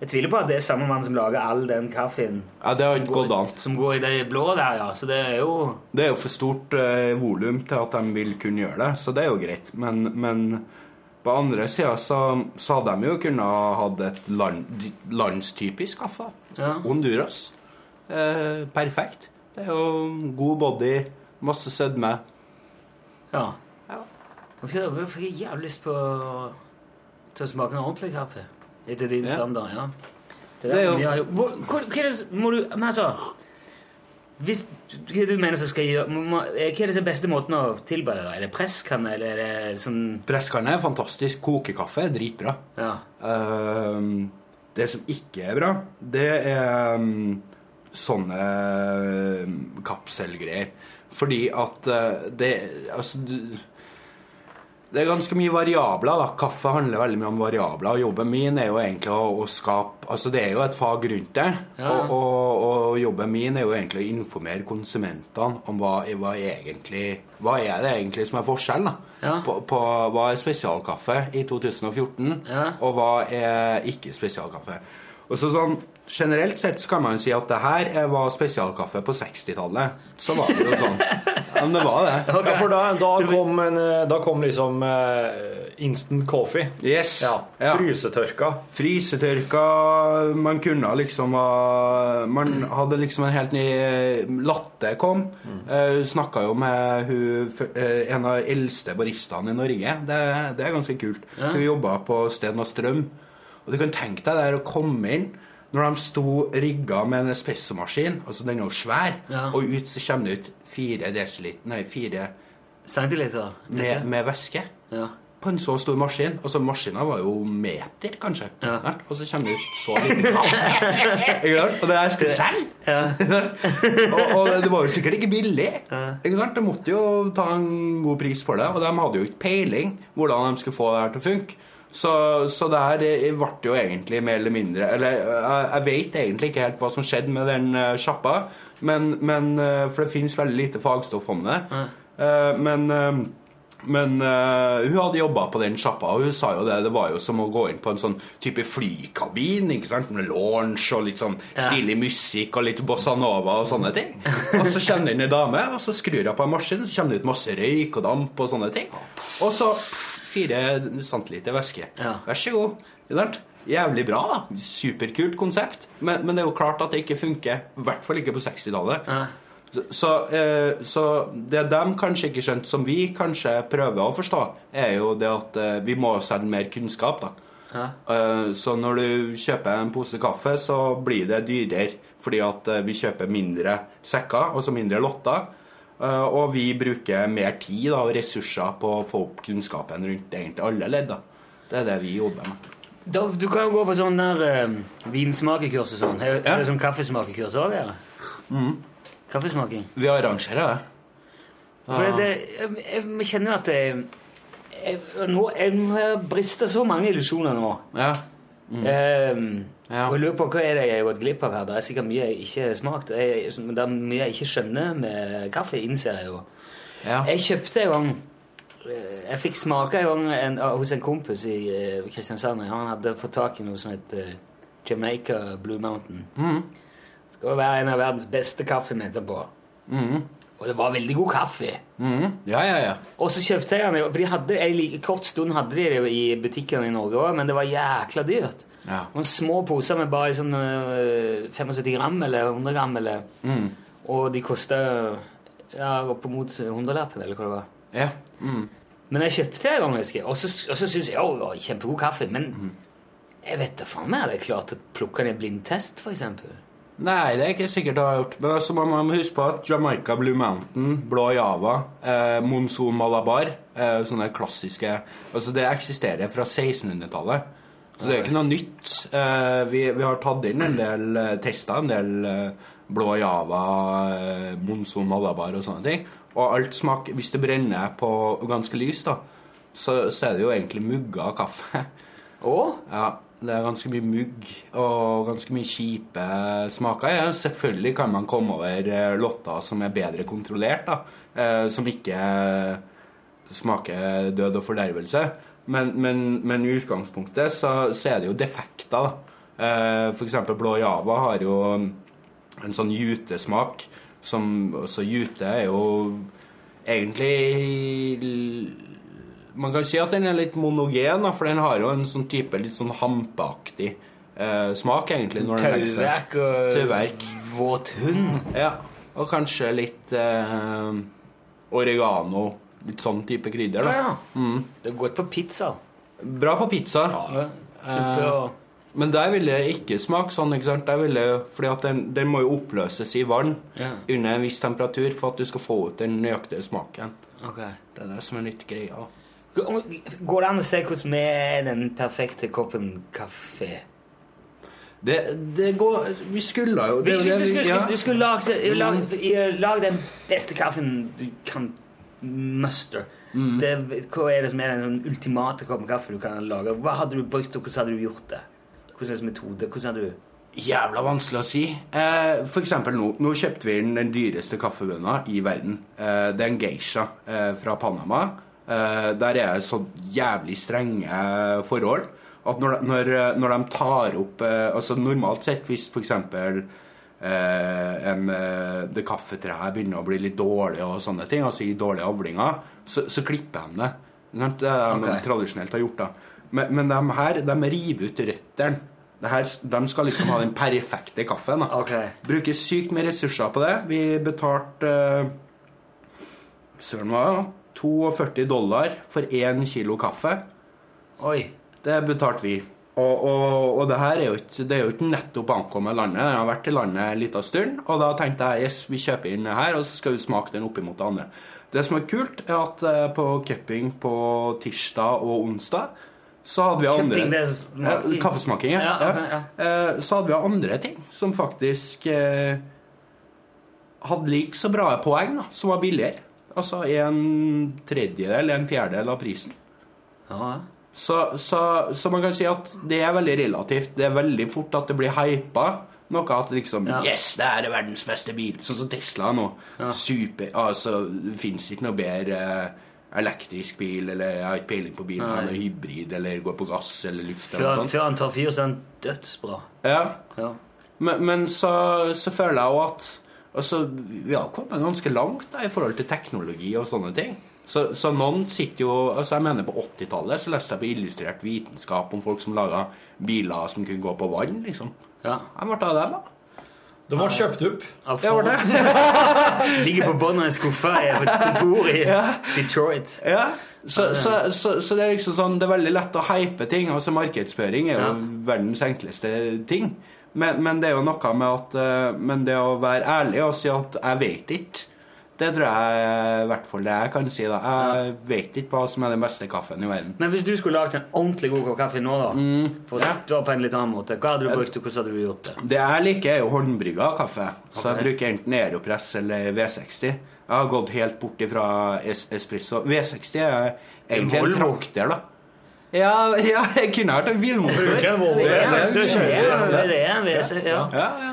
Jeg tviler på at det er samme mann som lager all den kaffen. Ja, det har som ikke går- gått an. Som går i det blå der, ja. Så det er jo Det er jo for stort eh, volum til at de vil kunne gjøre det, så det er jo greit. Men, men på andre sida så, så hadde de jo kunnet ha hatt et land, landstypisk kaffe. Ja. Honduras. Eh, perfekt. Det er jo god body, masse sødme. Ja. Nå skal jeg, jeg jævlig lyst på til å smake en ordentlig kaffe. Etter din Ja. standard, ja. Det Det er jo- ja, jo- hvor, hvor, hva er det må du Men altså hvis, Hva er det du mener som skal gjøre må- Hva er det er beste måten å tilberede? Er det presskanne, eller er det sånn Presskanne er fantastisk. Kokekaffe er dritbra. Ja. Ehm, det som ikke er bra, det er um, sånne um, kapselgreier. Fordi at uh, det Altså du, det er ganske mye variabler. da Kaffe handler veldig mye om variabler. Og jobben min er jo egentlig å, å skape Altså Det er jo et fag rundt det. Ja. Og, og, og jobben min er jo egentlig å informere konsumentene om hva, hva egentlig Hva er det egentlig som er forskjellen da Ja. på, på hva er spesialkaffe i 2014, Ja. og hva er ikke spesialkaffe. Og så sånn, Generelt sett så kan man si at det her er- var spesialkaffe på 60-tallet. Så var det jo sånn. Ja, men det var det. Ja, for da, da, kom en, eh, da kom liksom eh, instant coffee. Yes. Ja, Ja. Frysetørka. Frysetørka Man kunne liksom ha Man hadde liksom en helt ny eh, Latte kom. Mm. Hun snakka jo med hun, en av de eldste baristaene i Norge. Det, det er ganske kult. Ja. Hun jobba på Sten og Strøm. Og du kan tenke deg der å komme inn når de sto rigga med en espressomaskin, altså den er jo svær, Ja. og ut så kommer det ut fire desiliter Nei, fire centiliter. med, med væske Ja. på en så stor maskin. Altså Maskina var jo meter, kanskje. Ja. Og så kommer det ut så lite? Og det er skulle selge! Ja. og, og det var jo sikkert ikke billig. Ikke sant? De måtte jo ta en god pris for det, og de hadde jo ikke peiling hvordan de skulle få det her til å funke. Så, så det her eh, ble jo egentlig mer eller mindre Eller jeg, jeg vet egentlig ikke helt hva som skjedde med den sjappa. sjappa, men, men, eh, for det finnes veldig lite fagstoff om det. Mm. men eh, Men hun hadde jobba på den sjappa, og hun sa jo det. Det var jo som å gå inn på en sånn type flykabin, ikke sant? med launch og litt sånn stilig musikk og litt bossa nova og sånne ting. Og så kommer det inn ei dame, og så skrur hun på en maskin, så kommer det ut masse røyk og damp og sånne ting. Og så pff, fire centiliter væske. Vær så god. Ikke sant? Jævlig bra. da. Superkult konsept. Men, men det er jo klart at det ikke funker. I hvert fall ikke på 60-tallet. Ja. Så, så, eh, så det de kanskje ikke skjønte, som vi kanskje prøver å forstå, er jo det at eh, vi må selge mer kunnskap. da. Ja. Eh, så når du kjøper en pose kaffe, så blir det dyrere fordi at eh, vi kjøper mindre sekker, altså mindre lotter. Og vi bruker mer tid da, og ressurser på å få opp kunnskapen rundt egentlig alle ledd. Det er det vi jobber med. Da, du kan jo gå på sånn der uh, vinsmakekurs og sånn. Er, Ja. er det sånn kaffesmakekurs òg, eller? Kaffesmaking. Vi arrangerer det. For det, jeg, jeg kjenner jo at det jeg, nå, jeg har brista så mange illusjoner nå. Ja. Ehm, Ja. Og jeg lurer på hva er det jeg har gått glipp av her. Det er sikkert mye jeg ikke har smakt. Jeg, det er mye jeg ikke skjønner med kaffe, innser jeg jo. ja. Jeg kjøpte en gang Jeg fikk smake en gang en, ah, hos en kompis i eh, Kristiansand. Han hadde fått tak i noe som het eh, Jamaica Blue Mountain. Mm. Skal jo være en av verdens beste kaffemeter på. Og det var veldig god kaffe. Mm. ja, ja, ja. Og så kjøpte jeg den, for de hadde, en kort stund hadde de det i butikkene i Norge òg, men det var jækla dyrt. Ja. Noen små poser med bare sånn øh, 75 gram eller 100 gram, eller, Mm. og de kosta ja, oppimot 100-lappen, eller hva det var. Ja. Mm. Men jeg kjøpte en gang, husker jeg, og så, syns jeg jo, det kjempegod kaffe. Men jeg vet da faen hadde jeg klart å plukke ned blindtest, for eksempel? Nei, det er ikke sikkert jeg har gjort. Men altså, man må huske på at Jamaica Blue Mountain, Blå Java, eh, Monsoon Malabar eh, Sånne klassiske Altså, det eksisterer fra 1600-tallet. Så det er jo ikke noe nytt. Eh, vi, vi har tatt inn en del eh, tester, en del eh, Blå Java, eh, Monsoon Malabar og sånne ting. Og alt smaker Hvis det brenner på ganske lys, da, så, så er det jo egentlig mugga kaffe. Oh? Ja, det er ganske mye mugg og ganske mye kjipe smaker. Ja, selvfølgelig kan man komme over eh, lotter som er bedre kontrollert, da. Eh, som ikke smaker død og fordervelse. Men, men, men i utgangspunktet så, så er det jo defekter, da. Eh, eksempel Blå Java har jo en sånn jutesmak som også jute er jo egentlig Man kan si at den er litt monogen, for den har jo en sånn type litt sånn hampeaktig eh, smak, egentlig. når den. Tauverk og Tøverk. våt hund? Ja, og kanskje litt eh, oregano. Litt sånn type krydder, Ja, da. ja. Det er godt på pizza. Bra på pizza. Ja. Suppe og Men der vil det ikke smake sånn, ikke sant? Der vil det, fordi at den, den må jo oppløses i vann yeah. under en viss temperatur for at du skal få ut den nøyaktige smaken. Okay. Det er det som er litt greia. Går det an å se hvordan vi er den perfekte koppen kaffe? Det, det går Vi skulle jo det, Hvis du skulle, ja. hvis du skulle lage, lage, lage den beste kaffen du kan muster Mm. det, Hva er det som er den ultimate koppen kaffe du kan lage? Hva hadde du brukt, og hvordan hadde du gjort det? Det metode? Hvordan er du Jævla vanskelig å si. Eh, for eksempel nå. Nå kjøpte vi den, den dyreste kaffebønna i verden. Eh, det er en geisha eh, fra Panama. Eh, der er det så jævlig strenge forhold at når, når, når de tar opp eh, Altså normalt sett hvis eksempel eh, en, eh, det kaffetreet begynner å bli litt dårlig og sånne ting, altså i dårlige avlinger, så, så klipper de det. Det er det de okay. tradisjonelt har gjort. da. Men, men de her de river ut røttene. Det her, de skal liksom ha den perfekte kaffen. da. Ok. Bruker sykt med ressurser på det. Vi betalte uh, Søren hva? 42 dollar for én kilo kaffe. Oi. Det betalte vi. Og, og, og det her er jo ikke, det er jo ikke nettopp ankommet landet. Den har vært i landet en liten stund. Og da tenkte jeg yes, vi kjøper inn det her, og så skal vi smake den oppimot det andre. Det som er kult, er at eh, på cupping på tirsdag og onsdag så hadde vi andre Cupping, det er smaking? Ja, Kaffesmaking, ja. Ja, okay, ja. Eh, Så hadde vi andre ting som faktisk eh, hadde like så bra poeng, da, som var billigere. Altså en tredjedel, en fjerdedel av prisen. Ja. Så, så, så man kan si at det er veldig relativt. Det er veldig fort at det blir hypa. Noe at liksom Ja. Yes, det er verdens beste bil. Sånn som Tesla nå. Super. Altså, fins ikke noe bedre elektrisk bil, eller jeg har ikke peiling på bilen eller hybrid, eller går på gass eller luft. eller Før, før han tar fyr, så er han dødsbra. Ja. Ja. Men, men så, så føler jeg jo at altså, Vi har kommet ganske langt da, i forhold til teknologi og sånne ting. Så, så noen sitter jo altså Jeg mener På 80-tallet så leste jeg på Illustrert vitenskap om folk som laga biler som kunne gå på vann. liksom. Ja. Jeg ble av dem, da. De har kjøpt opp. Jeg var det. Ligger på bunnen av en skuffe i et kontor i Detroit. Ja. Så, så, så, så det er liksom sånn Det er veldig lett å hype ting. Altså Markedsføring er jo Ja. verdens enkleste ting. Men, men det er jo noe med at eh, Men det å være ærlig og si at 'jeg vet ikke', det tror jeg er i hvert fall det jeg kan si. da Jeg vet ikke hva som er den beste kaffen i verden. Men hvis du skulle lagd en ordentlig god kopp kaffe nå, da For å spørre på en litt annen måte, hva hadde du brukt, og hvordan hadde du gjort det? Det jeg liker, er jo håndbrygga kaffe. Så jeg bruker enten Aeropress eller V60. Jeg har gått helt bort ifra es espresso. V60 er egentlig en trakter, da. Ja, ja, jeg kunne vært en bilmotor. Bruker en Volvo V60 og kjører Ja, det er en V60, ja. Ja,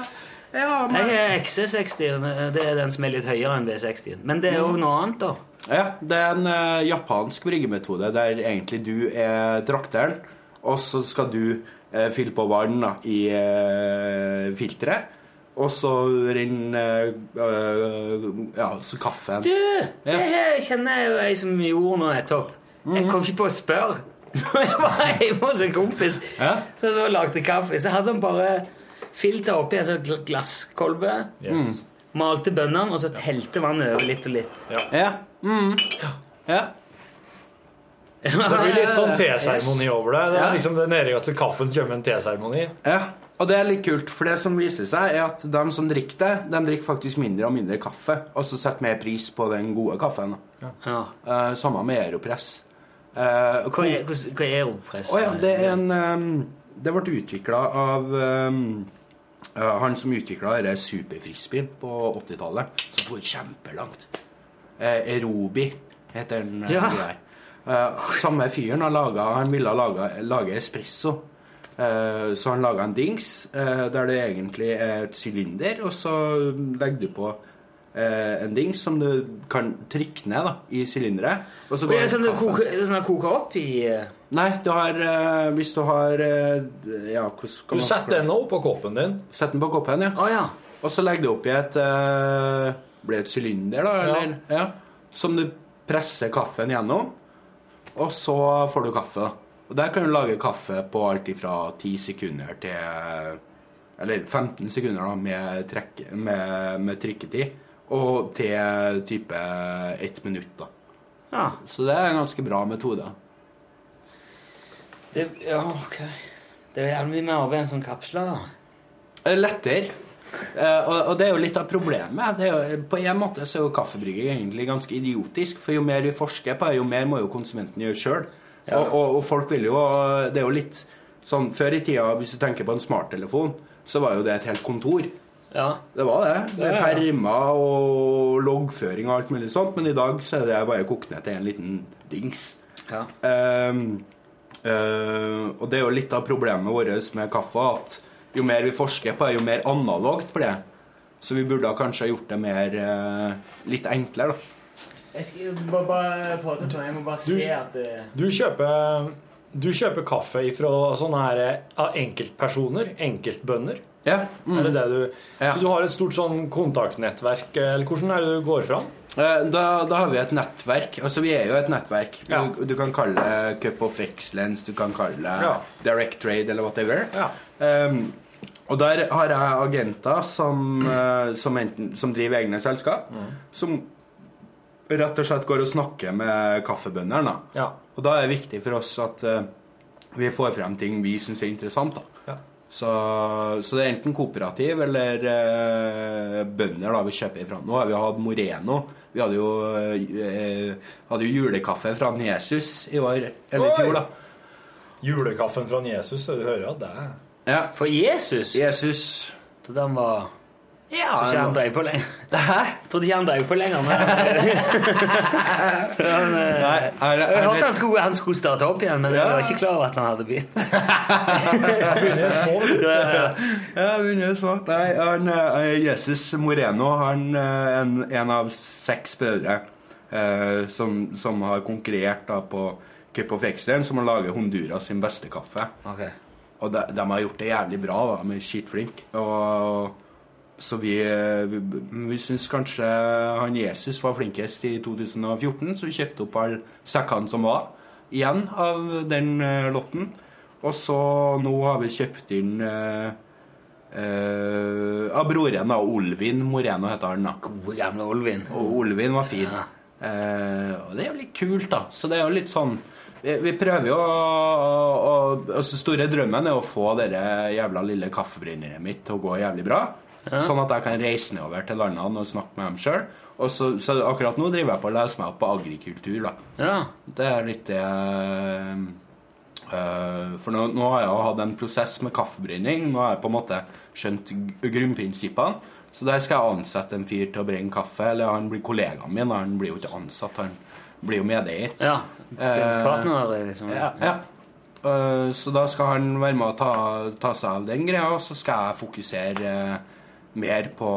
ja. men, Jeg har XC60, men det er den som er litt høyere enn V60. Men det er jo noe annet, da. ja, det er en uh, japansk bryggemetode der egentlig du er trakteren, og så skal du uh, fylle på vann da, i uh, filteret. Og så renner ja, så kaffen Du, det her kjenner jeg jo ei som gjorde nå nettopp. Jeg kom ikke på å spørre. Når jeg var hjemme hos en kompis Ja. som så lagde kaffe, så hadde han bare filter oppi en sånn glasskolbe. Yes. Malte bønnene, og så helte vannet over litt og litt. Ja. Mm. ja. Det blir litt sånn teseremoni over det. Det er liksom det nede at kaffen kommer en teseremoni. Ja, og det er litt kult, for det som viser seg, er at de som drikker det, de drikker faktisk mindre og mindre kaffe, og så setter mer pris på den gode kaffen. Ja. Uh, samme med Aeropress. Uh, Hva er, hva er Aeropress? Oh, ja, det er en um, Det ble utvikla av eh, han som utvikla denne superfrisbeen på 80-tallet, som for kjempelangt. Eh, Erobi heter den. eh, Ja. Eh, samme fyren har laget, Han ville lage, lage espresso. Eh, så han laga en dings eh, der det egentlig er et sylinder, og så legger du på eh, en dings som du kan trykke ned da, i sylinderet. Og så Og er går det sånn det du koker, er sånn koker opp i eh, Nei, du har eh, Hvis du har eh, Ja, hvordan skal Du man setter den opp på koppen din. Sett den på koppen, ja. Å ja. Og så legger du oppi et uh, Blir det et sylinder, da? Eller? Ja. Som du presser kaffen gjennom. Og så får du kaffe. Og der kan du lage kaffe på alt ifra 10 sekunder til Eller 15 sekunder da, med, trekk, med, med trykketid. Og til type ett minutt, da. ja. Så det er en ganske bra metode. Det, ja, ok. Det er jævlig mye mer arbeid enn sånn kapsler, da. Er lettere. Uh, og, og det er jo litt av problemet. Det jo, på en måte så er jo kaffebrygging egentlig ganske idiotisk. For jo mer vi forsker på det, jo mer må jo konsumenten gjøre sjøl. Ja. Og, og, og folk vil jo Det er jo litt sånn Før i tida, hvis du tenker på en smarttelefon, så var jo det et helt kontor. Ja. Det var det. det permer og loggføring og alt mulig sånt. Men i dag så er det bare kokt ned til en liten dings. ja. Eh, og det er jo litt av problemet vårt med kaffe at jo mer vi forsker på det, jo mer analogt blir det. Så vi burde kanskje ha gjort det mer eh, litt enklere, da. Jeg skal bare, bare prate. Jeg må bare se at det Du kjøper, du kjøper kaffe fra sånne her eh, enkeltpersoner, enkeltbønder. Ja. Mm. Er det det du Ja. Så du har et stort sånn kontaktnettverk, eller hvordan er det du går fram? Eh, Da, da har vi et nettverk. Altså, vi er jo et nettverk. Ja. Du, du kan kalle det Cup of Excellence, du kan kalle det Ja. Direct Trade eller whatever. Ja. Um, og der har jeg agenter som, uh, som, enten, som driver egne selskap, Mm. som rett og slett går og snakker med kaffebøndene. Ja. Og da er det viktig for oss at uh, vi får frem ting vi syns er interessant. da. Så, så det er enten kooperativ eller eh, bønder da vi kjøper ifra. Nå har vi hatt Moreno. Vi hadde jo, eh, hadde jo julekaffe fra Jesus i år, eller i fjor, da. Julekaffen fra Jesus, så du hører at det er Ja. For Jesus Jesus Så den var Ja, Trodde ikke han drev på lenger. Hæ? Trodde ikke han drev på lenger. Men han, eh, Nei, er, det- jeg er, hørte han skulle, han skulle starte opp igjen, men jeg var ikke klar over at han hadde begynt. Ja, ja. Ja, begynner snart. Nei, han, eh, Jesus Moreno han er en, en av seks brødre. eh, som, som har konkurrert da på Cup of Excellence, som har laget Honduras sin beste kaffe. Okay. Og de, de har gjort det jævlig bra. da, De er skitflinke. Og så vi, vi, vi syns kanskje han Jesus var flinkest i 2014, så vi kjøpte opp alle sekkene som var igjen av den eh, lotten. Og så nå har vi kjøpt inn eh, eh, av broren, da. Olvin Moreno heter han. da. Gode, gamle Olvin. Og Olvin var fin. Ja. Eh, og det er jo litt kult, da. Så det er jo litt sånn Vi, vi prøver jo å, å, å altså Store drømmen er å få det jævla lille kaffebrenneriet mitt til å gå jævlig bra. Sånn at jeg kan reise nedover til landene og snakke med dem sjøl. Så, så akkurat nå driver jeg på å lese meg opp på agrikultur, da. Ja. Det er litt det eh, eh, For nå, nå har jeg jo hatt en prosess med kaffebrenning. Nå har jeg på en måte skjønt grunnprinsippene. Så der skal jeg ansette en fyr til å brenne kaffe. Eller han blir kollegaen min. Han blir jo ikke ansatt, han blir jo medeier. ja. Eh, Partner, liksom. Ja, ja. Eh, så da skal han være med å ta, ta seg av den greia, og så skal jeg fokusere mer på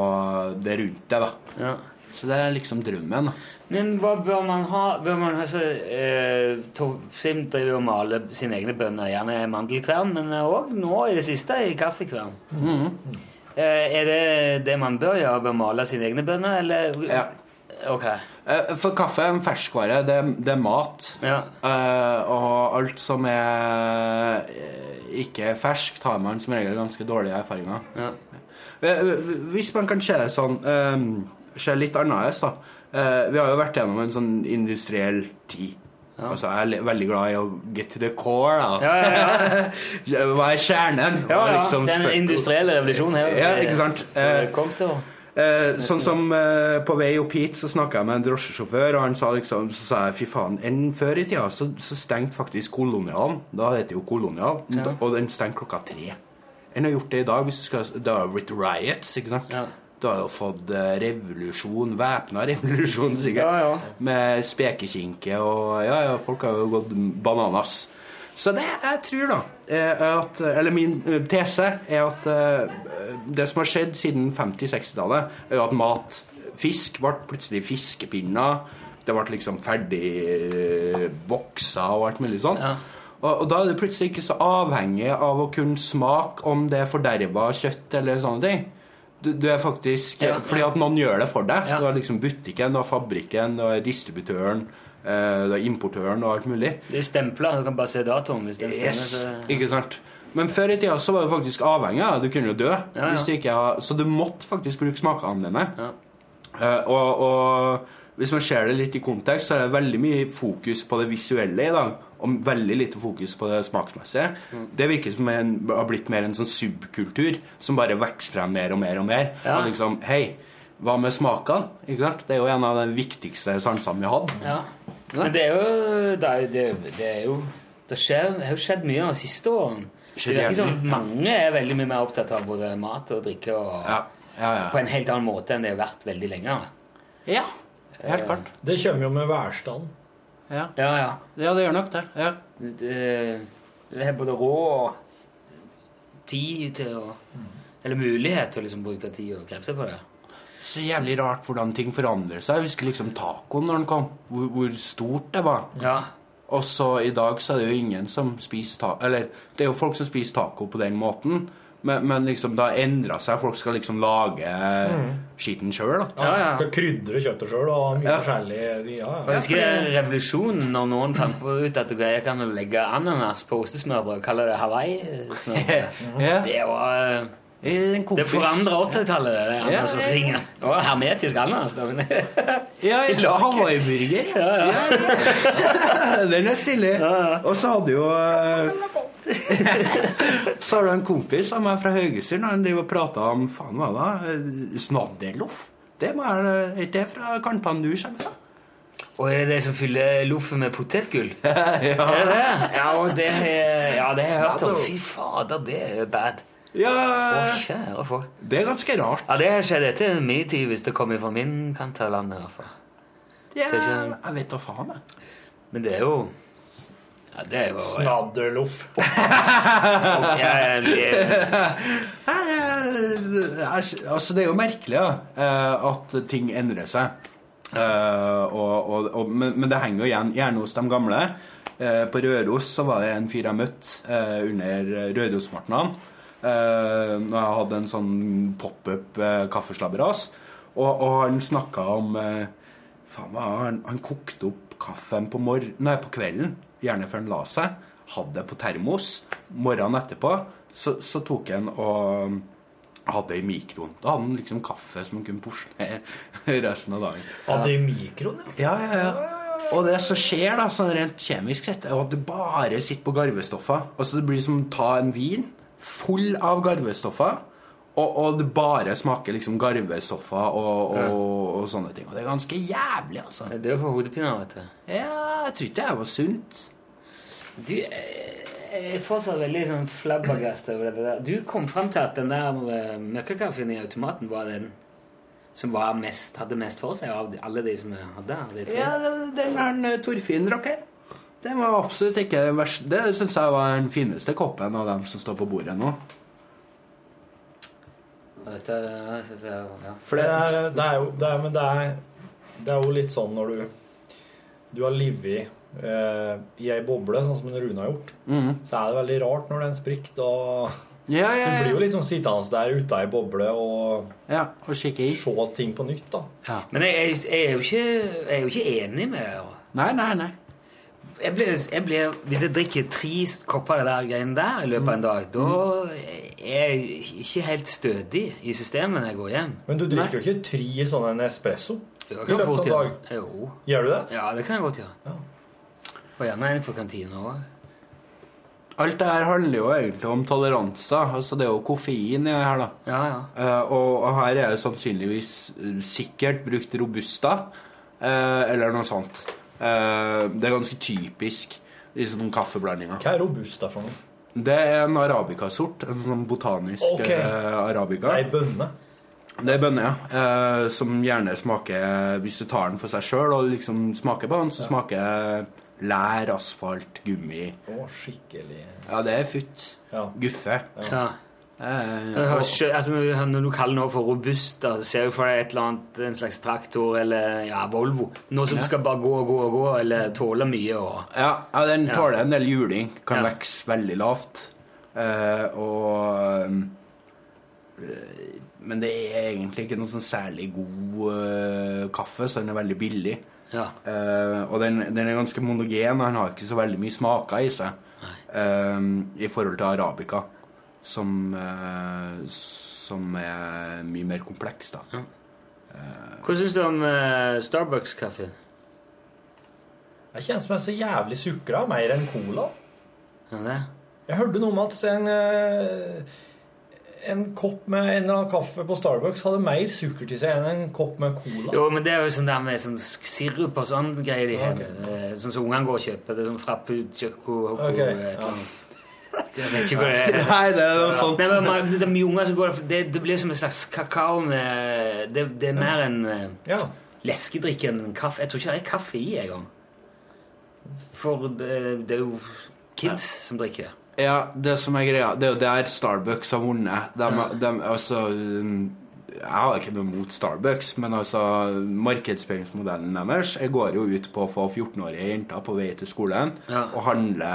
det rundt det, da. Ja. Så det er liksom drømmen. da. Men hva bør man ha? Bør man ha så, eh, Torfim driver og maler sine egne bønner, gjerne mandelkvern, men òg nå i det siste i kaffekvern. Eh, er det det man bør gjøre? Bør male sine egne bønner, eller Ja. Ok. Eh, For kaffe er en ferskvare. Det, det er mat. Ja. Eh, og alt som er eh, ikke fersk ferskt, har man som regel ganske dårlige erfaringer. ja. Eh, Hvis man kan se det sånn eh, Se litt annerledes, da. Eh, vi har jo vært gjennom en sånn industriell tid. Altså, jeg er veldig glad i å get to the core, da. Ja, ja, Hva er kjernen? ja, ja. liksom Den industrielle revolusjonen her. Ja, ikke sant? Eh, Kom til Eh, sånn som eh, På vei opp hit så snakka jeg med en drosjesjåfør, og han sa liksom, så sa jeg fy faen, enn før i tida så, så stengte faktisk Kolonialen. Da heter det jo Kolonial, Ja. og den stengte klokka tre. Enn har gjort det i dag. hvis du skal, Det har blitt riots, ikke sant? Ja. Du har jo fått eh, revolusjon, væpna revolusjon, sikkert. Ja, ja. Med spekekinke og Ja, ja, folk har jo gått bananas. Så det jeg tror, da, at Eller min eh, tese er at eh, det som har skjedd siden 50-60-tallet, er jo at mat Fisk ble plutselig fiskepinner. Det ble liksom ferdig boksa og alt mulig sånn. Ja. Og, og da er du plutselig ikke så avhengig av å kunne smake om det er forderva kjøtt eller sånne ting. Du, du er faktisk Ja, Fordi at noen gjør det for deg. Du har liksom butikken, du har fabrikken, du har distributøren, eh, du har importøren og alt mulig. Det er stempla. Du kan bare se datoen hvis den stemmer. Yes, så- ikke sant? Men før i tida så var du faktisk avhengig av. Du kunne jo dø. Ja, ja. Ikke så du måtte faktisk bruke smakene dine. Ja. Eh, og, og hvis man ser det litt i kontekst, så er det veldig mye fokus på det visuelle i dag. Og veldig lite fokus på det smaksmessige. Mm. Det virker som en, har blitt mer en sånn subkultur som bare vokser frem mer og mer og mer. Ja. Og liksom, hei, hva med smakene? Ikke sant? Det er jo en av de viktigste sansene vi har hatt. Ja. Men det er jo Det er, det, det er jo Det skjer, det har jo skjedd mye de siste årene. Det virker som mange er veldig mye mer opptatt av både mat og drikke og Ja, ja, ja. på en helt annen måte enn det har vært veldig lenge. ja helt klart. Det kommer jo med værstand. Ja. Ja, ja. ja, det gjør nok det. Ja. Det, det har både råd og tid til å Eller mulighet til å liksom bruke tid og krefter på det. Så jævlig rart hvordan ting forandrer seg. Jeg husker liksom tacoen når den kom. Hvor, hvor stort det var. Ja. Og så i dag så er det jo ingen som spiser taco Eller det er jo folk som spiser taco på den måten. Men, men liksom det har endra seg. Folk skal liksom lage skitten sjøl, Ja, Ja, ja. Skal krydre kjøttet sjøl og mye Ja. forskjellig. Ja, ja. jeg husker revolusjonen når noen fant på ut at du kan legge ananas på ostesmørbrød. Kaller det Hawaii-smørbrød. Ja. Det var eh, Det forandra 80-tallet, det Ja, ja, ja. ananasringen. Det var hermetisk ananas. da, Ja, I ja. Hawaii-burger. Ja, ja. Den er stilig. Og så hadde jo eh, Så har du en kompis av meg fra Haugesund. Han driver og prater om faen hva da? Snadderloff. Det må jeg, Er det fra kantene du kommer fra? Og er det de som fyller loffet med potetgull? Er ja. det det? Ja, det, har- ja, det har jeg hørt om. Fy fader, det er bad. ja Å, kjære folk. Det er ganske rart. Ja, det har skjedd etter min tid, hvis det kommer fra min kant av landet. i hvert fall. Ja, er ikke- jeg vet da faen, jeg. Men det er jo Ja, det er jo Snadderloff. Altså, det er jo merkelig ja, eh, at ting endrer seg. Eh, og, og, og, men, men det henger jo igjen gjerne hos de gamle. Eh, på Røros så var det en fyr jeg møtte eh, under Rørosmartnan. Uh, når jeg hadde en sånn pop-up uh, kaffeslabberas. Og, og han snakka om uh, Faen, hva han, han kokte opp kaffen på, mor nei, på kvelden, gjerne før han la seg. Hadde det på termos. Morgenen etterpå så, så tok han og hadde det i mikroen. Da hadde han liksom kaffe som han kunne porsjonere resten av dagen. Hadde i mikroen, ja. Ja, ja, ja. Og det som skjer, da, sånn rent kjemisk sett, er at du bare sitter på garvestoffer. Altså Det blir som å ta en vin full av garvestoffer, og, og det bare smaker liksom garvestoffer og, og, og sånne ting. Og det er ganske jævlig, altså. Det er jo for hodepine, vet du. Ja, jeg tror ikke det var sunt. Du, eh, jeg er fortsatt veldig sånn flabbergast over det der. Du kom fram til at den der eh, møkkakaffen i automaten var den som var mest, hadde mest for seg av alle de som hadde? de. Ja, den er en eh, Torfinn-rocker. Den var absolutt ikke den verste. Det syns jeg var den fineste koppen av dem som står på bordet nå. Og Dette, ja, jeg ja. For det er, det er jo det er, Men det er, det er jo litt sånn når du Du har livet eh, i ei boble, sånn som Rune har gjort, Mhm. så er det veldig rart når den sprikker. Da Ja, ja, Du blir jo liksom sittende der ute i ei boble og, ja, og kikke i. se ting på nytt, da. Men jeg, jeg, jeg, er jo ikke, jeg er jo ikke enig med deg. Nei, nei, nei. Jeg blir, jeg blir, hvis jeg drikker tre kopper av det der greiene der i løpet av en dag, da er ikke helt stødig i systemet når jeg går hjem. Men du drikker jo ikke tre sånne espresso i løpet av dag. Jo. Gjør du det? Ja, det kan jeg godt gjøre. Ja. Og gjerne en for kantina òg. Alt det her handler jo egentlig om toleranser. Altså Det er jo koffein i det her, da. Ja, ja. Eh, og, her er det sannsynligvis sikkert brukt robusta, eh, eller noe sånt. Eh, det er ganske typisk i sånne kaffeblandinger. Hva er robusta for noe? Det er en arabikasort. En sånn botanisk okay. eh, er Ei bønne? Det er bønne, ja. Eh, som gjerne smaker Hvis du tar den for seg sjøl og liksom smaker på den, så smaker lær, asfalt, gummi. Å, skikkelig Ja, det er futt. Ja. Guffe. ja. Og- altså, når, du, kaller noe for robust, da, ser du for deg et eller annet, en slags traktor eller ja, Volvo. Noe som skal bare gå og gå og gå, eller tåle mye. Og, Ja, ja den Ja. tåler en del juling. Kan Ja. vokse veldig lavt. Eh, og eh, Men det er egentlig ikke noe sånn særlig god eh, kaffe, så den er veldig billig. ja. Eh, og den, den er ganske monogen, og den har ikke så veldig mye smaker i seg eh, i forhold til arabica, som, eh, som er mye mer kompleks, da. Hva syns du om eh, Starbucks-kaffe? Jeg kjenner som jeg er så jævlig sukra, mer enn cola. Ja, det? Jeg hørte noe om at en, eh, en kopp med en eller annen kaffe på Starbucks hadde mer sukker til seg enn en kopp med cola. Jo, men det er jo sånn der med sånn sirup og sånn greier de har. Ok. Eh, Sånn som ungene går og kjøper. Det er sånn frappu, choco, hoko, okay, et eller ja. Annet. Jeg vet ikke hva det er. Nei, det er noe sånt. Nei, men Det er mye unger som går det, det blir som en slags kakao med Det, det er mer en eh, Ja. leskedrikk enn kaffe. Jeg tror ikke det er kaffe i engang. For det, det er jo kids som drikker det. Ja, det som er greia Det er jo der Starbucks har vunnet. De, Ja. de, altså um, Jeg har ikke noe mot Starbucks, men altså markedsføringsmodellen deres Jeg går jo ut på å få 14-årige jenter på vei til skolen Ja. og handle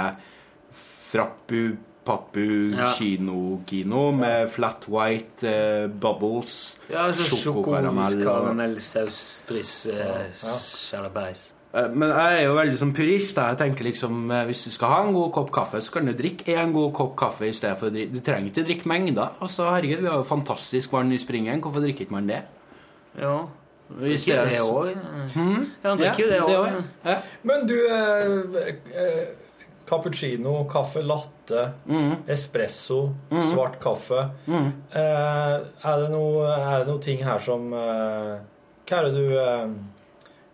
frappu, pappu, Ja. kino-kino med flat white eh, bubbles, Ja, altså sjokokaramell Karamellsaus, dryss, eh, sjalabais. Eh, Men jeg er jo veldig som purist. da. Jeg tenker liksom, eh, Hvis du skal ha en god kopp kaffe, så kan du drikke en god kopp kaffe i stedet for å drikke Du trenger ikke drikke mengder. Altså, herregud, Vi har jo fantastisk vann i springen. Hvorfor drikker ikke man det? Ja. Drikker det òg. Ja, han drikker jo det det òg. ja. Men du eh, eh, Cappuccino, kaffe latte, espresso, svart kaffe. Eh, er, det noe, er noe ting her som eh, Hva er det du eh,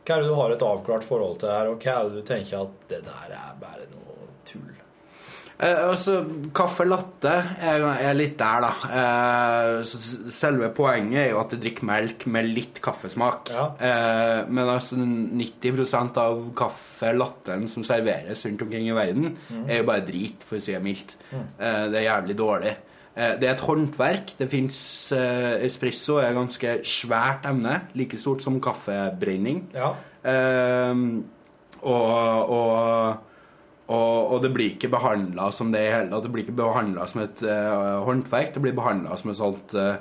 Hva er det du har et avklart forhold til her, og hva er det du tenker at det der er bare noe? Eh, altså, Kaffe latte er, er litt der, da. Eh, selve poenget er jo at du drikker melk med litt kaffesmak. Ja. Eh, men altså 90% av kaffe latten som serveres rundt omkring i verden, er jo bare drit, for å si det mildt. Eh, det er jævlig dårlig. Eh, det er et håndverk. Det fins eh, Espresso er et ganske svært emne. Like stort som kaffebrenning. Ja. Eh, og, og, og, og det blir ikke behandla som det i hele tatt. Det blir ikke behandla som et uh, håndverk. Det blir behandla som et sånt uh,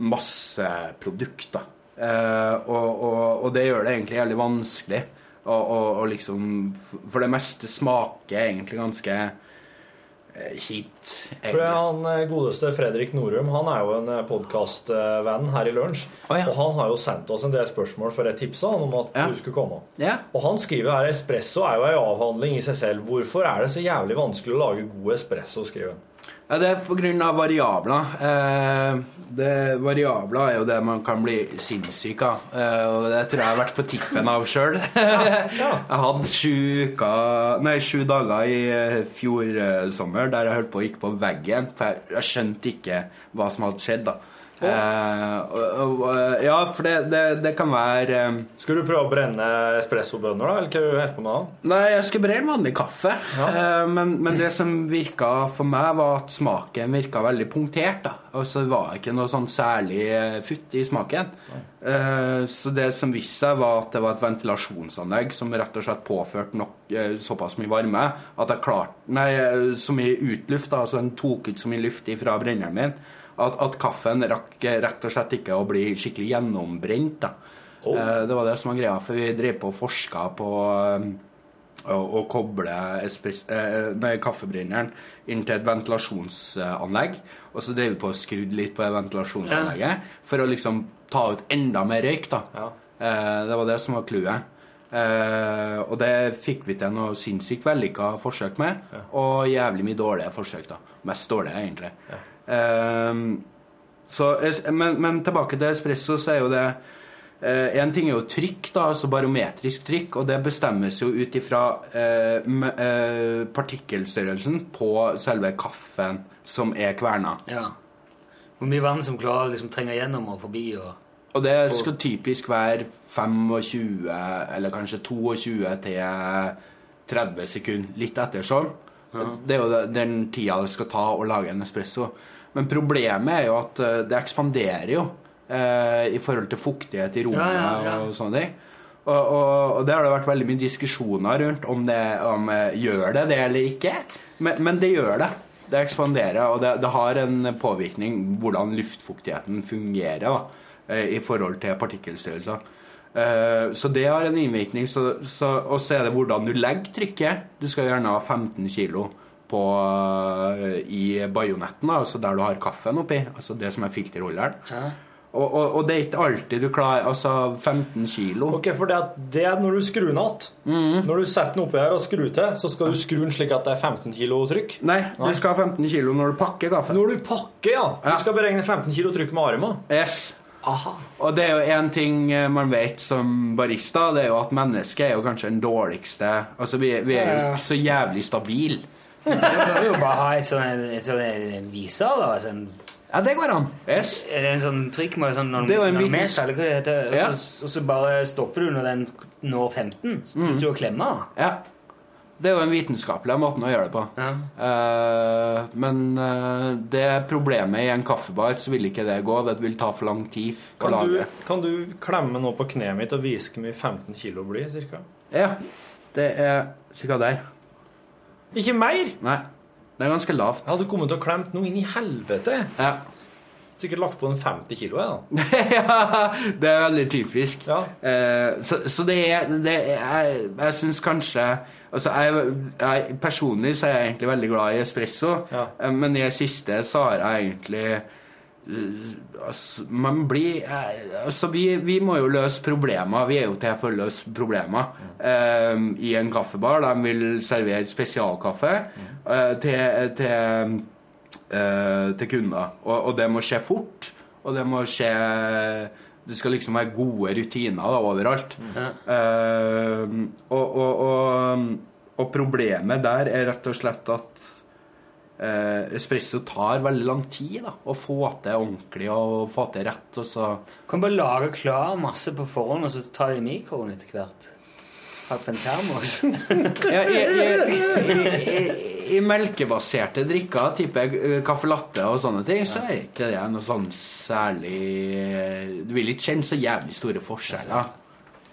masseprodukt. da. Uh, og, og, og det gjør det egentlig jævlig vanskelig. Og, liksom For det meste smaker egentlig ganske kjipt. For han eh, godeste Fredrik Norum han er jo en podkastvenn her i Lunsj. Oh, ja. Og han har jo sendt oss en del spørsmål, for jeg tipsa han om at Ja. du skulle komme. Ja. Og han skriver her espresso er jo ei avhandling i seg selv. Hvorfor er det så jævlig vanskelig å lage god espresso? skriver han. Ja, Det er av variabler. Eh, det, variabler er jo det man kan bli sinnssyk av. Eh, og det tror jeg jeg har vært på tippen av sjøl. jeg hadde sju, uker, nei, sju dager i eh, fjor eh, sommer der jeg holdt på å gikk på veggen. For jeg, jeg skjønte ikke hva som hadde skjedd. da. Eh, og, og, eh, ja, for det, det, det kan være eh, Skal du prøve å brenne espressobønner, da? Eller hva du holder på med? Nei, jeg skulle brenne vanlig kaffe. Eh, men, men det som virka for meg, var at smaken virka veldig punktert. da. Og så var det ikke noe sånn særlig eh, futt i smaken. Eh, så det som viste seg, var at det var et ventilasjonsanlegg som rett og slett påførte nok, eh, såpass mye varme at jeg klarte Nei, så mye utluft, da, altså den tok ut så mye luft fra brenneren min, at, at kaffen rakk rett og slett ikke å bli skikkelig gjennombrent. da. Oh. det var det som var greia, for vi drev på og forska på eh, å, å koble eh, nei, kaffebrenneren inn til et ventilasjonsanlegg. Og så drev vi på og skrudde litt på ventilasjonsanlegget ventilasjonsanlegget for å liksom ta ut enda mer røyk. da. Ja. det var det som var clouet. Uh, og det fikk vi til noe sinnssykt vellykka forsøk med, og jævlig mye dårlige forsøk. da. Mest dårlige, egentlig. Eh, så, men, men tilbake til espresso, så er jo det Eh, en ting er jo trykk, da, altså barometrisk trykk, og det bestemmes jo ut ifra eh, eh, partikkelstørrelsen på selve kaffen som er kverna. Ja. Hvor mye vann som klarer liksom trenger gjennom og forbi og Og det skal typisk være 25, eller kanskje 22 til 30 sekunder, litt etter sånn. Det er jo den tida det skal ta å lage en espresso. Men problemet er jo at eh, det ekspanderer jo eh, i forhold til fuktighet i rommet Ja, ja, og sånne ting. Og, og, og det har det vært veldig mye diskusjoner rundt om det om, eh, gjør det det eller ikke. Men, men det gjør det. Det ekspanderer, og det, det har en påvirkning hvordan luftfuktigheten fungerer da, i forhold til partikkelstørrelser. Så det har en innvirkning. Så, så, og så er det hvordan du legger trykket. Du skal gjerne ha 15 kilo på, eh, i bajonetten, altså der du har kaffen oppi. Altså det som er filterholderen. Og, og, og det er ikke alltid du klarer Altså 15 kilo. Ok, for det, det er når du skrur den igjen. Mhm. Når du setter den oppi her og skrur til, så skal du skru den slik at det er 15 kilo trykk. Nei, du skal ha 15 kilo når du pakker kaffen. Når du pakker, ja. Ja. Du skal beregne 15 kilo trykk med armen. Yes. Aha. Og det er jo én ting eh, man vet som barista, det er jo at mennesket er jo kanskje den dårligste Altså, vi, vi er jo ikke så jævlig stabile. Du bør jo bare ha et sånn, et sånn viser, da. Sånn, Ja, det går an. Yes. er det en sånn trykkmål sånn noen, noen en eller hva det heter? Og Ja. så, og så bare stopper du når den når 15. Så slutter du å klemme. Ja. Det er jo en vitenskapelig måte å gjøre det på. Ja. Uh, men uh, det problemet i en kaffebar, så vil ikke det gå. Det vil ta for lang tid å Kan du, kan du klemme nå på kneet mitt og vise hvor mye 15 kilo blir, cirka? Ja. Det er ca. der. Ikke mer! Nei. Det er ganske lavt. Jeg hadde kommet til å klemt noe inn i helvete. Ja. Sikkert lagt på en 50 kilo, jeg, da. ja, det er veldig typisk. Ja. Eh, så, så det er, det er Jeg, jeg syns kanskje Altså, jeg, jeg, Personlig så er jeg egentlig veldig glad i espresso, Ja. eh, men i det siste så har jeg egentlig altså, Man blir eh, Altså, vi, vi må jo løse problemer. Vi er jo til for å løse problemer. Eh, I en kaffebar. De vil servere spesialkaffe eh, til, til uh, til kunder. Og, og det må skje fort. Og det må skje Det skal liksom være gode rutiner da, overalt. Eh, og, og, og, og problemet der er rett og slett at eh, espresso tar veldig lang tid da, å få til ordentlig og få til rett. Og så Kan bare lage klar masse på forhånd, og så ta det i mikroen etter hvert. På en termos. ja, i, i, i, i, melkebaserte drikker, type eh, caffè latte og sånne ting, så er ikke det noe sånn særlig eh, Du vil ikke kjenne så jævlig store forskjeller.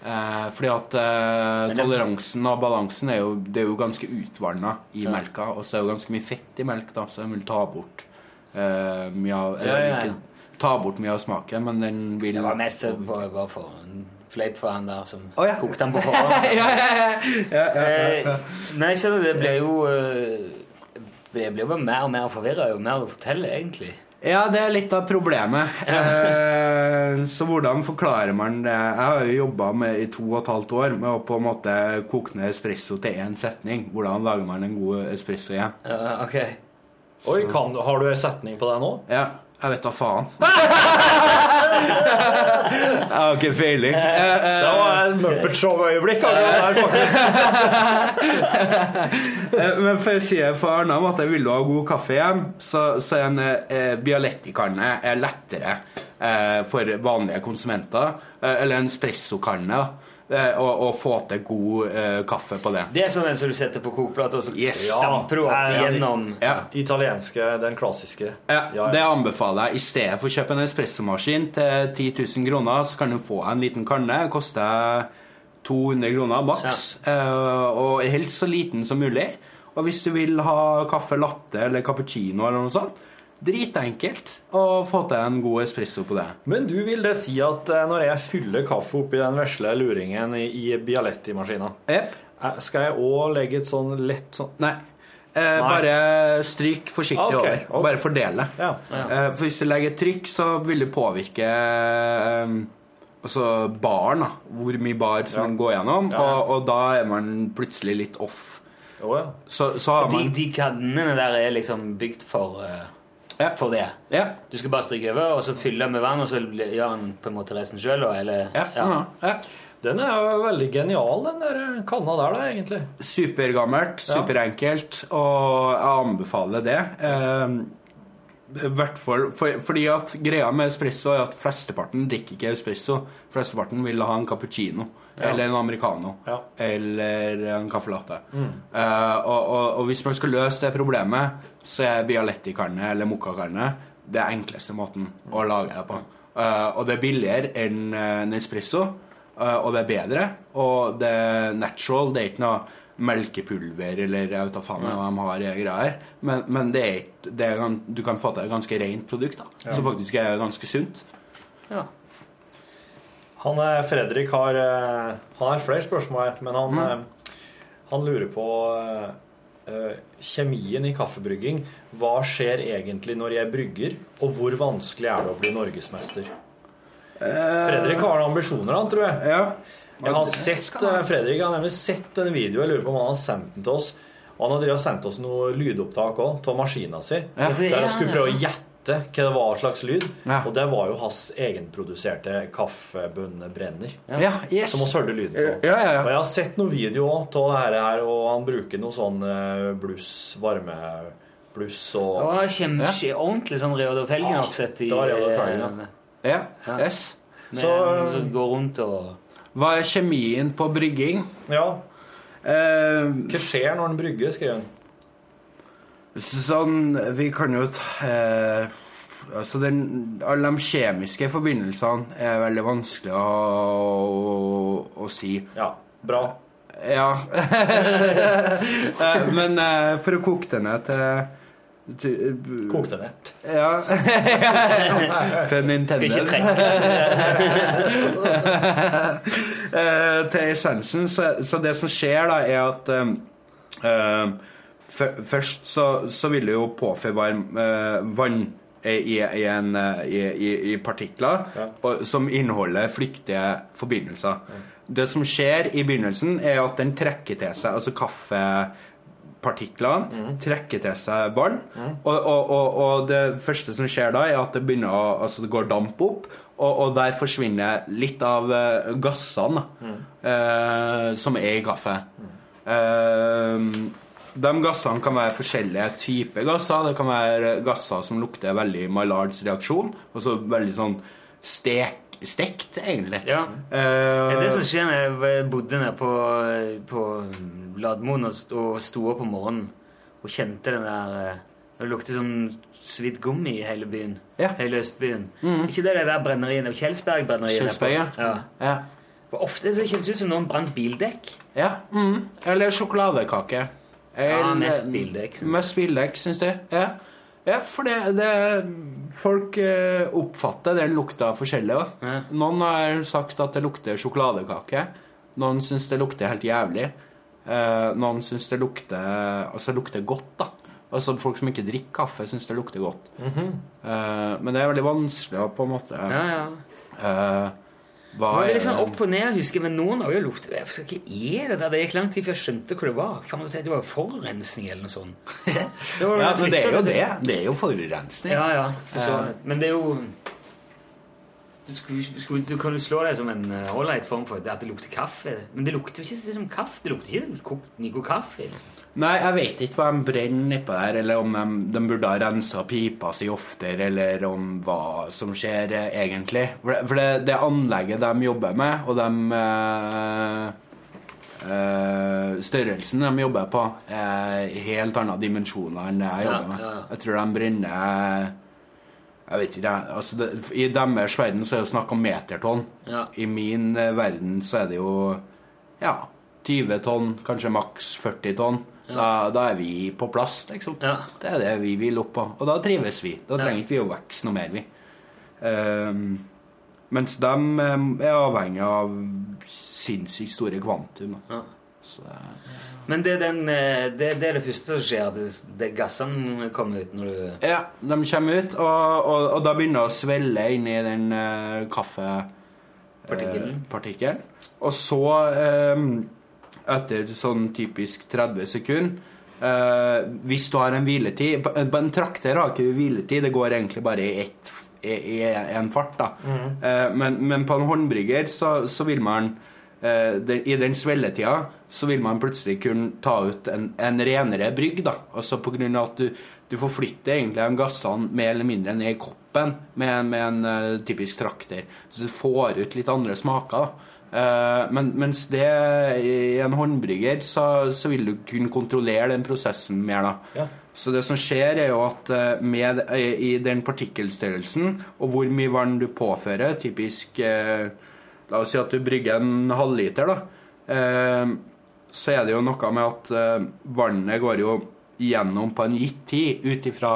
Eh, fordi at eh, toleransen og balansen er jo, det er jo ganske utvanna i Ja. melka. Og så er det jo ganske mye fett i melk, da, så den vil ta bort eh, mye av Eller ja, ja. ikke ta bort mye av smaken, men den vil Det var mest bare, for en fleip for han der som oh, kokte den på forhånd. ja, ja, ja, ja, ja, ja. Eh, Nei, så det blir jo Det blir jo mer og mer forvirra jo mer du forteller, egentlig. Ja, det er litt av problemet. Eh, så hvordan forklarer man det? Jeg har jo jobba i to og et halvt år med å på en måte koke ned espresso til én setning. Hvordan lager man en god espresso igjen? Ja, ok. Oi, kan, du- har du ei setning på det nå? Ja, jeg vet da faen. jeg har ikke feiling. Eh, eh, Det var et Muppet Show-øyeblikk. Eh, Men for å si det på en annen måte, vil ha god kaffe hjem, så, så en eh, Bialetti-kanne er lettere eh, for vanlige konsumenter. Eh, eller en espressokanne. Og, og, å få til god uh, kaffe på det. Det er sånn en som du setter på kokeplata, og så Yes. stamper opp Ja, gjennom Ja. Italienske, den klassiske. Ja, Ja, ja. Det anbefaler jeg. I stedet for å kjøpe en espressomaskin til 10 000 kroner, så kan du få en liten kanne. Koster 200 kroner maks. ja. Og helst så liten som mulig. Og hvis du vil ha kaffe latte eller cappuccino eller noe sånt, dritenkelt å få til en god espresso på det. Men du vil det si at eh, når jeg fyller kaffe oppi den vesle luringen i, i Bialetti-maskina, Yep. eh, skal jeg òg legge et sånn lett sånn Nei. Eh, Bare stryk forsiktig okay, over. Okay. Bare fordele. Ja. Eh, for hvis du legger trykk, så vil det påvirke eh, altså baren. da Hvor mye bar som Ja. går gjennom. Ja, ja. Og, og da er man plutselig litt off. Oh, ja. Så, så har De, man de kannene der er liksom bygd for, uh Ja. for det. Ja. Du skal bare stryke over, og så fylle med vann, og så gjør han på en måte resten sjøl, Ja, ja. ja. Den er jo veldig genial, den der kanna der, da, egentlig. Supergammelt, Ja. superenkelt, og jeg anbefaler det. I hvert fall for, fordi at greia med espresso er at flesteparten drikker ikke espresso. Flesteparten vil ha en cappuccino Ja. eller en americano Ja. eller en caffè latte. Eh, og, og, og hvis man skal løse det problemet, så er bialetti-karne eller mocca-karne det enkleste måten å lage det på. Uh, og det er billigere enn eh, en espresso, uh, og det er bedre. Og det er natural. Det er ikke noe melkepulver eller jeg vet da faen hva de har greier. Men, men det er, det er, du kan få til et ganske rent produkt, da, som faktisk er ganske sunt. Ja. Han eh, Fredrik har eh, Han har flere spørsmål men han, mm. han lurer på eh, eh, kjemien i kaffebrygging. Hva skjer egentlig når jeg brygger, og hvor vanskelig er det å bli norgesmester? Fredrik har ambisjoner, han, tror jeg. Ja. Jeg har sett, Fredrik, Fredrik har nemlig sett en video, jeg lurer på om han har sendt den til oss. Og han har sendt oss noe lydopptak òg, av maskina si. Ja. Der han skulle prøve å gjette hva det var slags lyd. Ja. Og det var jo hans egenproduserte kaffebønnebrenner. Ja, yes. Som vi hørte lyden av. Ja, ja, ja. Og jeg har sett noen videoer av det her, og han bruker noe sånn eh, bluss, varmebluss og Det var ja. ordentlig sånn Reodor Felgen-oppsett i det var Reodor Felgen, eh, Ja, yes. med- Så- som går rundt og Hva er kjemien på brygging? Ja. Eh, Hva skjer når den brygger, skrev han. Sånn, vi kan jo ta eh, Altså, den, alle de kjemiske forbindelsene er veldig vanskelig å, å, å si. Ja, bra. Ja. Eh, Men eh, for å koke det ned til, til Kok det ned. Ja. For Nintendo. Skal ikke trekke. Eh, til essensen, så, så det som skjer da, er at um, Først så, så vil det jo påføre varm, uh, vann i, i, en, eh, i, i, partikler Ja. og, som inneholder flyktige forbindelser. Det som skjer i begynnelsen, er at den trekker til seg altså kaffepartiklene trekker til seg vann. Og, og, og, og det første som skjer da, er at det begynner å, altså det går damp opp. Og, og der forsvinner litt av eh, gassene eh, som er i kaffe. Eh, de gassene kan være forskjellige typer gasser. Det kan være gasser som lukter veldig Maillards reaksjon. Altså veldig sånn stek, stekt, egentlig. Ja. Uh, Det det som skjer når jeg bodde nede på, på Ladmoen og og sto opp om morgenen. og kjente den der eh, Det lukter sånn svidd gummi i hele byen. Ja. Hele Østbyen. Ikke det der brenneriet Kjelsberg-brenneriet? Kjelsberg, ja. ja. Ja. For ofte så kjennes det ut som noen brant bildekk. ja. Mm. Eller sjokoladekake. Eller, mest bildekk. Mest bildekk, syns jeg. Ja. Ja, for det, det Folk eh, oppfatter den lukta forskjellig. Ja. Noen har sagt at det lukter sjokoladekake. Noen syns det lukter helt jævlig. Eh, noen syns det lukter Altså lukter godt, da. Altså Folk som ikke drikker kaffe, syns det lukter godt. Eh, men det er veldig vanskelig å på en måte Ja, ja. Eh, Hva Det er litt sånn opp og ned, husker men noen dager lukter det Hva er det der? Det gikk lang tid før jeg skjønte hva det var. Tenkte det var forurensning eller noe sånt. Det var- Ja, men det er jo det. Det er jo forurensning. Ja, ja. så vidt. Men det er jo du, skulle, du, kan jo slå deg som en ålreit form for at det lukter kaffe. Men det lukter jo ikke som kaffe. Det lukter ikke kokt Nico kaffe. Nei, jeg vet ikke hva de brenner nedpå der, eller om de, de burde ha rensa pipa si oftere, eller om hva som skjer eh, egentlig. For, det, for det, det anlegget de jobber med, og de eh, eh, Størrelsen de jobber på, er helt andre dimensjoner enn det jeg Ja, jobber med. ja, ja. Jeg tror de brenner Jeg vet ikke, jeg. Altså det, I deres verden så er det snakk om metertonn. Ja. I min eh, verden så er det jo ja, 20 tonn, kanskje maks 40 tonn. Da, da er vi på plass, liksom. Ja. Det er det vi vil opp på. Og da trives vi. Da trenger ikke vi å vokse noe mer, vi. Um, mens de um, er avhengig av sinnssykt store kvantum. Ja. Så, Men det er, den, eh, det, det er det første som skjer, at det, gassene kommer ut når du ja, de kommer ut, og, og, og da begynner det å svelle inni den uh, kaffepartikkelen. Uh, Og så, eh, etter sånn typisk 30 sekunder Uh, Hvis du har en hviletid på- En trakter har ikke hviletid, det går egentlig bare i ett i, en fart. da eh, men, men på en håndbrygger så, så vil man uh, den, I den svelletida så vil man plutselig kunne ta ut en, en renere brygg. da Altså på grunn av at du, du forflytter egentlig de gassene mer eller mindre ned i koppen med, med en eh, typisk trakter. Så du får ut litt andre smaker. da men, mens det i en håndbrygger så, så vil du kunne kontrollere den prosessen mer. da Ja. Så det som skjer, er jo at eh, med, i i den partikkelstørrelsen og hvor mye vann du påfører, typisk eh, La oss si at du brygger en halvliter, da. Eh, så er det jo noe med at eh, vannet går jo gjennom på en gitt tid ut ifra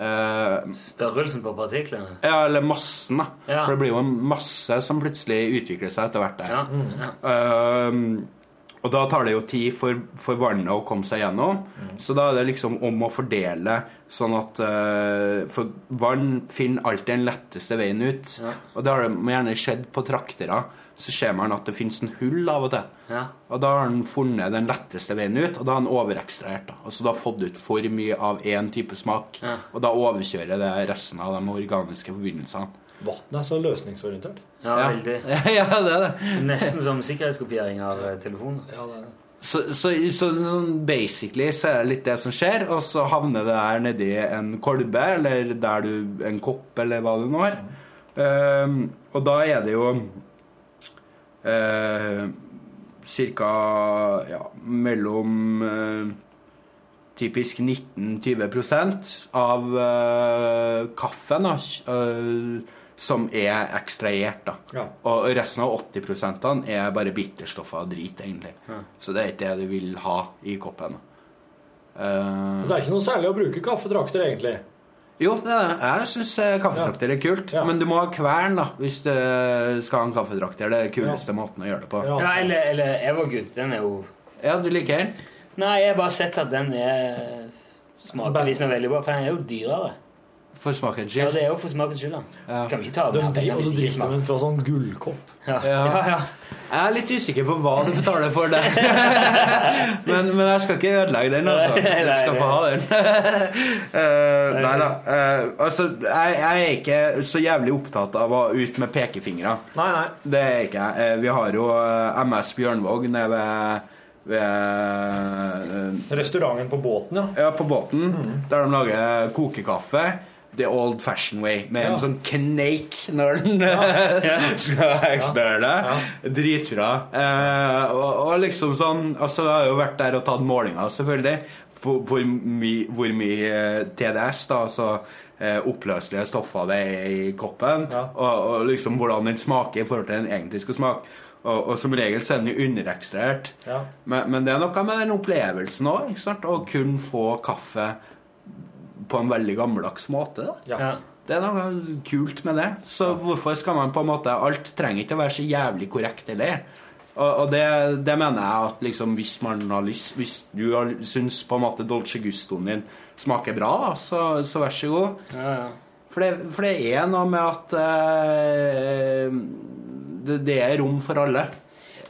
eh, Størrelsen på partiklene. Ja, eller massen, da. Ja. For det blir jo en masse som plutselig utvikler seg etter hvert der. Ja, ja. Uh, og da tar det jo tid for, for vannet å komme seg gjennom. Så da er det liksom om å fordele sånn at uh, For vann finner alltid den letteste veien ut. Ja. Og det har det gjerne skjedd på traktere. Så ser man at det fins en hull av og til. Ja. Og da har han funnet den letteste veien ut, og da har han overekstrahert. da. Altså da fått ut for mye av én type smak, Ja. og da overkjører det resten av de organiske forbindelsene. Vann er så løsningsorientert. ja, Ja, veldig. ja det er det. Nesten som sikkerhetskopiering av telefon. Ja, det er det. Så, så, så sånn basically så er det litt det som skjer, og så havner det der nedi en kolbe, eller der du En kopp, eller hva du nå har. Ehm, og da er det jo uh, ca. Ja, mellom eh, typisk 19-20% av eh, kaffen da, eh, som er ekstrahert. da. Ja. Og resten av 80% er bare bitterstoffer og drit, egentlig. Så det er ikke det du vil ha i koppen. Eh, Det er ikke noe særlig å bruke kaffetrakter, egentlig. Jo, det er. Jeg syns kaffetrakter er kult. Ja. Men du må ha kvern da, hvis du skal ha en kaffetrakter. Det er den kuleste måten å gjøre det på. Ja. Ja, eller, eller Evergood. Den er jo Ja, du liker den? Nei, jeg har bare sett at den er smaker visstnok veldig bra, for den er jo dyrere. For smakens Ja, det er jo for smakens skyld, da. Ja. Kan vi ikke ta De den de, og ikke drikker den fra sånn gullkopp. Ja. Ja. Ja, ja. Jeg er litt usikker på hva du betaler for det. men, men jeg skal ikke ødelegge den, altså. Du skal få ha den. uh, nei da. Uh, altså, jeg, jeg er ikke så jævlig opptatt av å ut med pekefingre. Nei, nei. Det er ikke jeg. Uh, Vi har jo MS Bjørnvåg nede ved, ved eh, Restauranten på båten, ja. Ja, på båten, der de lager kokekaffe. The old fashion way, med Ja. en sånn kneik når den skal ekstrahere det. Dritbra. Eh, og, og liksom sånn Altså, jeg har jo vært der og tatt målinger, selvfølgelig. hvor, hvor mye hvor mye eh, TDS, da, altså eh, oppløselige stoffer det er i koppen, og, og liksom hvordan den smaker i forhold til den egentlig skal smake. Og, og som regel så er den jo underekstrahert. Ja. Men, men det er noe med den opplevelsen òg, å kun få kaffe på en veldig gammeldags måte. Da. Ja. Det er noe kult med det. Så hvorfor skal man på en måte Alt trenger ikke å være så jævlig korrekt heller. Og, og det, det mener jeg at liksom hvis man har lyst Hvis du har, syns på en måte Dolce Gustoen din smaker bra, da, så, så vær så god. For, det, for det er noe med at eh, det, det er rom for alle.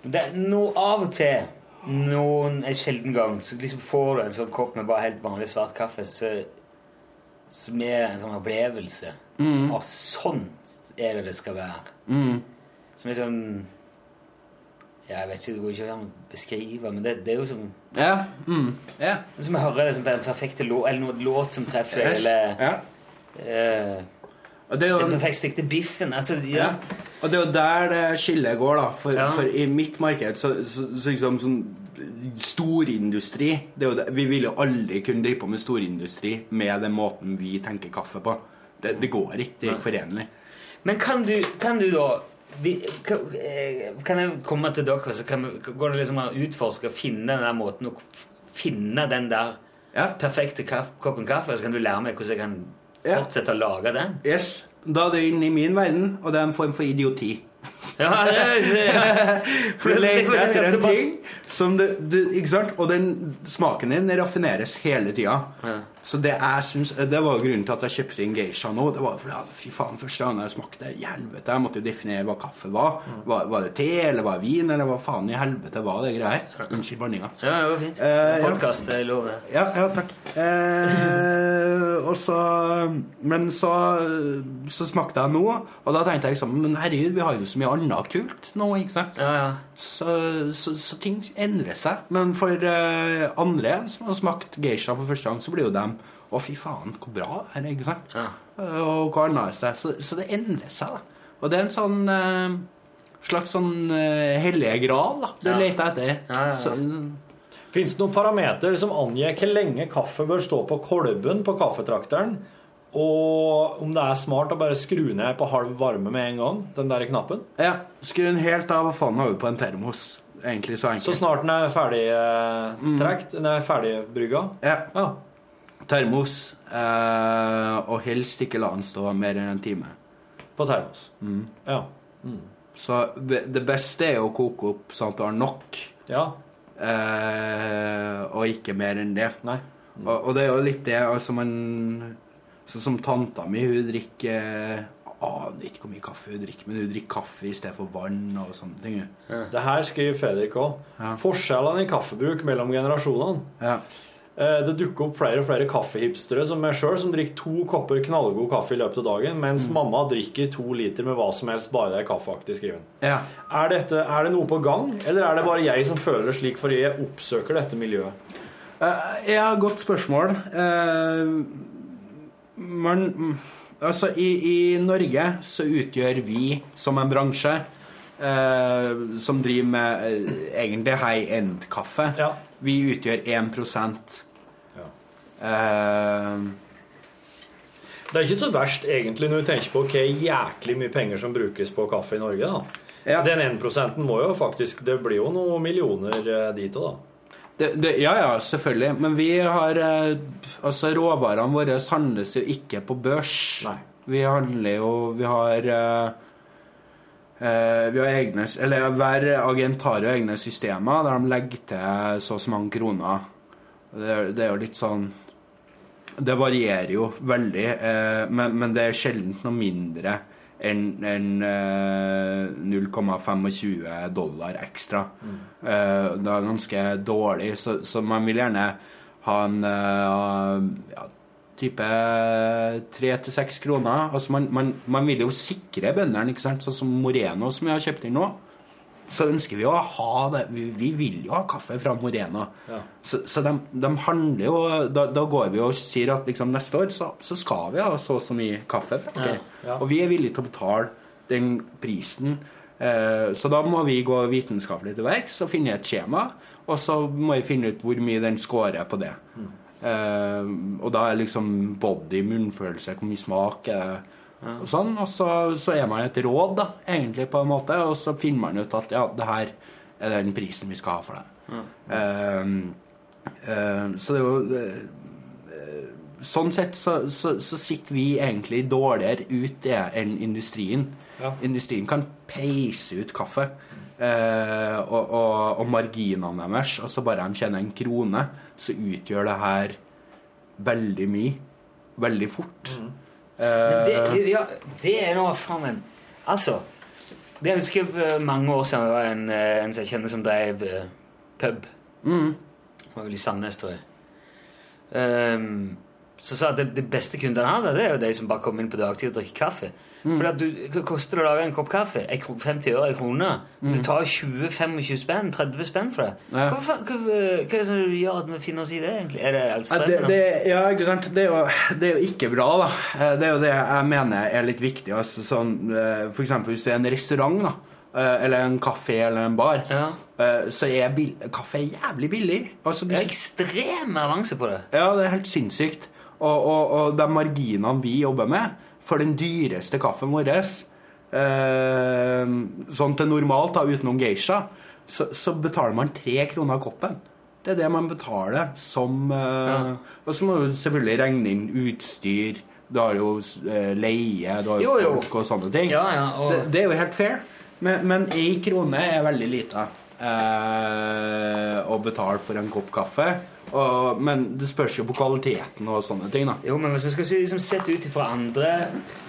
Det er noe av og til, noen en sjelden gang, så liksom får du en sånn kopp med bare helt vanlig svart kaffe så, som er en sånn opplevelse. Mm. Og sånn er det det skal være. Mm. Som er sånn ja, Jeg vet ikke, det går ikke an å beskrive, men det, det er jo som Ja. Mm. ja. Som å høre liksom, den perfekte låt, eller noe låt som treffer, Yes. eller Ja. uh, Og det er jo Den perfekte biffen. Altså, ja. Ja. Og det er jo der det skillet går, da. For, for i mitt marked så, så, så liksom sånn storindustri. Vi vil jo aldri kunne drive på med storindustri med den måten vi tenker kaffe på. Det, det går ikke. Det er ikke forenlig. Men kan du, kan du da vi, kan, eh, kan jeg komme til dere, så kan vi, går det liksom an å utforske og finne den der måten å finne den der perfekte kaff, koppen kaffe, så kan du lære meg hvordan jeg kan fortsette å lage den? Yes. Da er det inn i min verden, og det er en form for idioti. Ja, det ja. For du leter etter en ting som du, du, Ikke sant? Og den smaken din raffineres hele tida. Så det synes, Det var grunnen til at jeg kjøpte inn geisha nå. Det var fordi fy faen, Første gang jeg smakte i helvete, jeg måtte jo definere hva kaffe var. Var, var det te, eller var det vin, eller hva faen i helvete var det greier? Unnskyld banninga. Ja, det var fint. Eh, ja. Podkast, det er lov, det. Ja, ja, takk. Eh, og så Men så, så smakte jeg nå, og da tenkte jeg liksom Men herregud, vi har jo så mye annet kult nå, ikke sant? Så, så, så ting endrer seg. Men for eh, andre som har smakt geisha for første gang, så blir jo dem Å, fy faen, hvor bra det er, ikke sant? Ja. og hva det er? Så, så det endrer seg, da. Og det er en sånn eh, slags sånn uh, hellige gral da, du Ja. leter etter. Ja, ja, ja. Så, Fins det noen parameter som angir hvor lenge kaffe bør stå på kolben på kaffetrakteren? Og om det er smart å bare skru ned på halv varme med en gang? Den der knappen? Ja. Skru den helt av. Hva faen har over på en termos? Egentlig så enkelt. Så snart den er ferdig eh, trekt, den er ferdig brygga? Ja. Termos. Eh, og helst ikke la den stå mer enn en time. På termos. Mm. Ja. Mm. Så det, beste er å koke opp sånn at du har nok. Ja. Eh, og ikke mer enn det. Nei. Og, og det er jo litt det altså man Sånn som tanta mi, hun drikker Aner ikke hvor mye kaffe hun drikker, men hun drikker kaffe i stedet for vann og sånne ting. Det her skriver Fredrik òg. Forskjellene i kaffebruk mellom generasjonene. Eh, Det dukker opp flere og flere kaffehipstere som meg sjøl, som drikker to kopper knallgod kaffe i løpet av dagen, mens mamma drikker to liter med hva som helst, bare det er kaffeaktig skriven. Ja. Er, dette, er det noe på gang, eller er det bare jeg som føler det slik fordi jeg oppsøker dette miljøet? Uh, ja, godt spørsmål. Uh, man Altså, i, i Norge så utgjør vi som en bransje eh, som driver med eh, egentlig high end-kaffe, vi utgjør 1 eh, Det er ikke så verst egentlig når du tenker på hvor jæklig mye penger som brukes på kaffe i Norge. da. Den 1 må jo faktisk Det blir jo noen millioner eh, dit òg, da. det, det, ja, ja, selvfølgelig. Men vi har eh, Altså, råvarene våre handles jo ikke på børs. Vi handler jo Vi har Vi har egne Eller hver agent har jo egne systemer der de legger til så og så mange kroner. Det, det er jo litt sånn Det varierer jo veldig, eh, men, men det er sjelden noe mindre enn en, eh, 0,25 dollar ekstra. Eh, det er ganske dårlig, så, så man vil gjerne ha en eh, ja, type tre til seks kroner. Altså man, man, man vil jo sikre bøndene? Sånn som Moreno, som jeg har kjøpt inn nå. Så ønsker vi å ha det. Vi, vi vil jo ha kaffe fra Morena. Ja. Så, så de, de handler jo da, da går vi og sier at liksom neste år så, så skal vi ha så og så mye kaffe fra dere. Ja, ja. Og vi er villige til å betale den prisen. Eh, så da må vi gå vitenskapelig til verks og finne et skjema. Og så må vi finne ut hvor mye den scorer på det. Mm. Eh, og da er liksom body, munnfølelse, hvor mye smak er det, og sånn. Og så, så er man et råd, da, egentlig, på en måte, og så finner man ut at ja, det her er den prisen vi skal ha for det. Eh, eh, så det er jo eh, Sånn sett så, så, så sitter vi egentlig dårligere ute enn industrien. Ja. Industrien kan peise ut kaffe. Eh, og, og, og marginene deres, altså bare de tjener en krone, så utgjør det her veldig mye. Veldig fort. Eh, det, ja, det er nå faen meg Altså, det husker mange år siden det var en, eh, en som jeg kjenner som drev eh, pub. mm, Det var vel i Sandnes, tror jeg. Um, så sa at det, det beste kundene hadde, det er jo de som bare kom inn på dagtid og drikker kaffe. Mm. For at du, koster det å lage en kopp kaffe? 50 øre, en krone. Du tar 20-25 spenn, 30 spenn for det. Mm. Ja. Hva, hva, hva er det som gjør at vi finner oss i det, egentlig? Er det alt Ja, det, det, ja, ikke sant? Det er, jo, det er jo ikke bra, da. Eh, Det er jo det jeg mener er litt viktig. Altså, sånn, eh, for eksempel hvis det er en restaurant, da. eh, Eller en kafé eller en bar. Ja. Så er bil kaffe jævlig billig. Altså, Det er ekstrem avanse på det. ja, det er helt sinnssykt. Og, og, og de marginene vi jobber med for den dyreste kaffen vår eh, Sånn til normalt, da, utenom geisha, så, så betaler man tre kroner koppen. Det er det man betaler som eh, Og så må du selvfølgelig regne inn utstyr. Du har jo eh, leie, du har Jo, jo. folk og sånne ting. Ja, ja, og- det, det er jo helt fair. Men, én krone er veldig lite eh, å betale for en kopp kaffe. Og, men det spørs jo på kvaliteten og sånne ting. da Jo, men hvis vi skal liksom sette ut ifra andre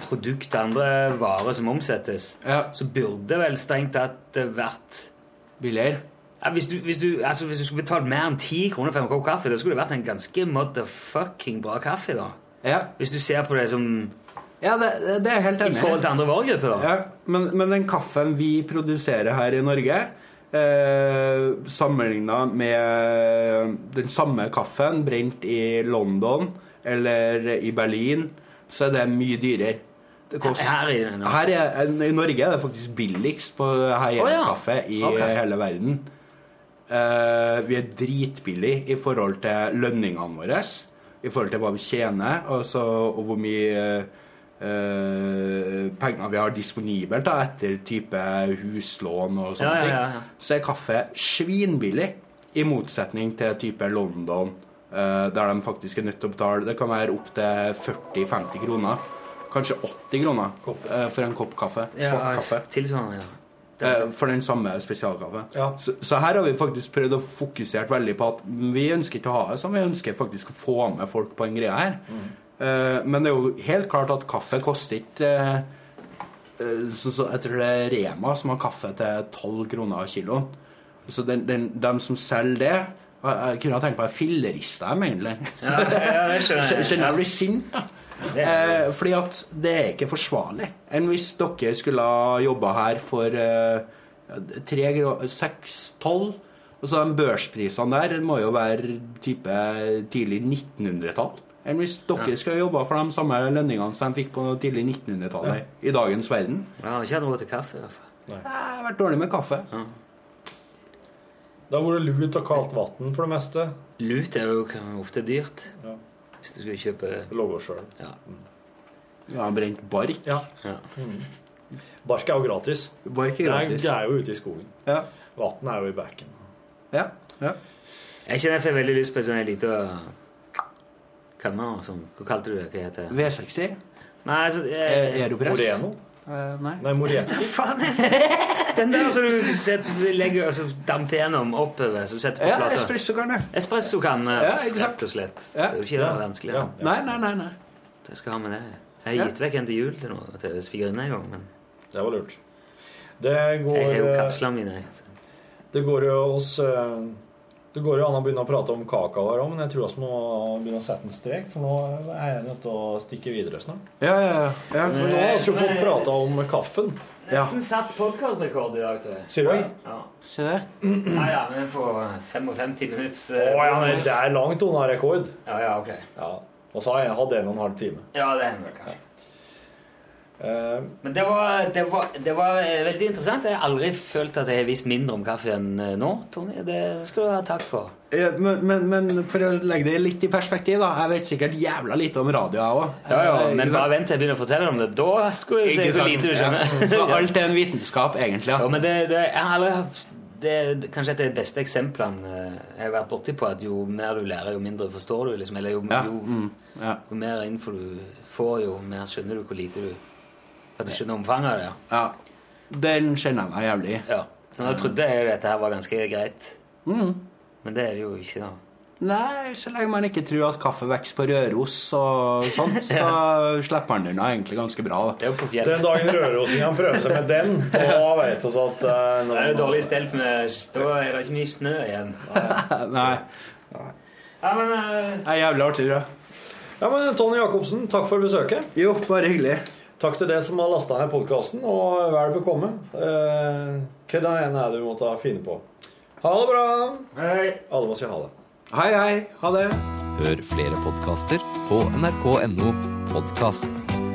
produkter, andre varer som omsettes, Ja. så burde vel strengt tatt det vært Billigere. ja, hvis, du, hvis, du, altså, hvis du skulle betalt mer enn ti kroner for en kopp kaffe, da skulle det vært en ganske motherfucking bra kaffe. da Ja, Hvis du ser på det som ja det, det er helt enig. i forhold til andre varegrupper. da Ja, men, men den kaffen vi produserer her i Norge, eh, sammenligna med den samme kaffen brent i London eller i Berlin, så er det mye dyrere. Det kost- Her i Norge? her er, I Norge er det faktisk billigst på heiekaffe oh, ja. i okay. hele verden. Eh, vi er dritbillige i forhold til lønningene våre, i forhold til hva vi tjener, altså, og hvor mye eh, penger vi har disponibelt da, etter type huslån og sånne Ja, ja, ja, ja. ting. Så er kaffe svinbillig, i motsetning til type London, eh, der de faktisk er nødt til å betale Det kan være opptil 40-50 kroner. Kanskje 80 kroner eh, for en kopp kaffe. Svart kaffe. tilsvarende, ja. Eh, For den samme spesialkaffe. Ja. Så, så her har vi faktisk prøvd å fokusere veldig på at vi ønsker ikke å ha det sånn, vi ønsker faktisk å få med folk på en greie her. Eh, men det er jo helt klart at kaffe koster ikke eh, eh, Jeg tror det er Rema som har kaffe til 12 kroner kiloen. Så den, den, dem som selger det jeg, kunne ha tenkt meg å filleriste dem, egentlig. Ja, ja, det skjønner jeg. Kjenner jeg blir sint, da. Eh, fordi at det er ikke forsvarlig. Enn hvis dere skulle ha jobba her for eh, tre grå- seks, tolv Og så de børsprisene der må jo være type tidlig 1900-tall. Enn hvis dere skulle jobbe jobba for de samme lønningene som de fikk på tidlig 1900-tallet i dagens verden. Jeg har ikke hatt råd til kaffe. i hvert fall. Jeg har vært dårlig med kaffe. Da har vært lut og kaldt vann for det meste. Lut er jo ofte dyrt. Ja. Hvis du skal kjøpe Det lager sjøl. ja. Ja, brent bark. Ja. Ja. Bark er jo gratis. Bark er gratis. det er jo ute i skogen. Ja. Vann er jo i bekken. Ja. ja. Jeg kjenner jeg får veldig lyst på en sånn lite og Sånn. Hva kalte du det? Hva heter det? V60? Nei, altså Eh, du press? Moreno? Uh, nei. Nei, Moreno. Faen! Den der som du setter, legger altså, damper gjennom oppover, som setter på Ja, plata. espressokanne. Espressokanne, Ja, ikke sant? rett og slett. Ja. Det er jo ikke Ja. det vanskelig. Ja. Nei, nei, nei. nei. Jeg skal ha med det. Jeg har gitt vekk en til jul til noe, til svigerinne en gang, men Det var lurt. Det går, jeg har jo eh, kapslene mine. så- det går jo oss eh, Det går jo an å begynne å prate om kakao her òg, men jeg tror vi må begynne å sette en strek, for nå er jeg nødt til å stikke videre snart. Ja, ja, ja. ja. Men nå har vi jo fått prata om kaffen. Ja. Nesten satt podkastrekord i dag, tror jeg. Sier du? Ja. Sier det. ja, ja, men på 55 minutts Å ja, men det er langt unna rekord. Ja, ja, ok. Ja. Og så har jeg hatt en og en halv time. Ja, det hender kanskje. Eh, Men det var, det, var, det var eh, veldig interessant. Jeg har aldri følt at jeg har visst mindre om kaffe enn eh, nå, Tony. Det skal du ha takk for. Ja, men, men, men for å legge det litt i perspektiv, da. Jeg vet sikkert jævla lite om radio, jeg òg. Ja, ja, men bare vent til jeg begynner å fortelle om det. Da skulle jeg se hvor lite du skjønner. Ja. Så alt er en vitenskap, egentlig. Ja, men det, det, jeg har aldri det er kanskje et av de beste eksemplene jeg har vært borti på at jo mer du lærer, jo mindre forstår du. Liksom. Eller jo, jo, jo, mm, jo mer info du får, jo mer skjønner du hvor lite du at du skjønner omfanget av det. ja. ja. Den kjenner jeg meg jævlig i. Ja. Så da trodde jeg dette her var ganske greit. Mm. Men det er det jo ikke, da. Nei, så lenge man ikke tror at kaffe vokser på Røros og sånt, så slipper man den unna egentlig ganske bra. da. Det er jo Den dagen dagen kan prøver seg med den, da vet vi at uh, Da er det dårlig stelt med Da er det ikke mye snø igjen. Nei. Ja, men eh, Det er jævlig artig, tror jeg. Ja, men Tony Jacobsen, takk for besøket. Jo, bare hyggelig. Takk til deg som har lasta ned podkasten, og vel bekomme. Eh, hva det enn er du måtte finne på. Ha det bra! Hei. Alle må si ha det. Hei, hei. Ha det. Hør flere podkaster på nrk.no podkast.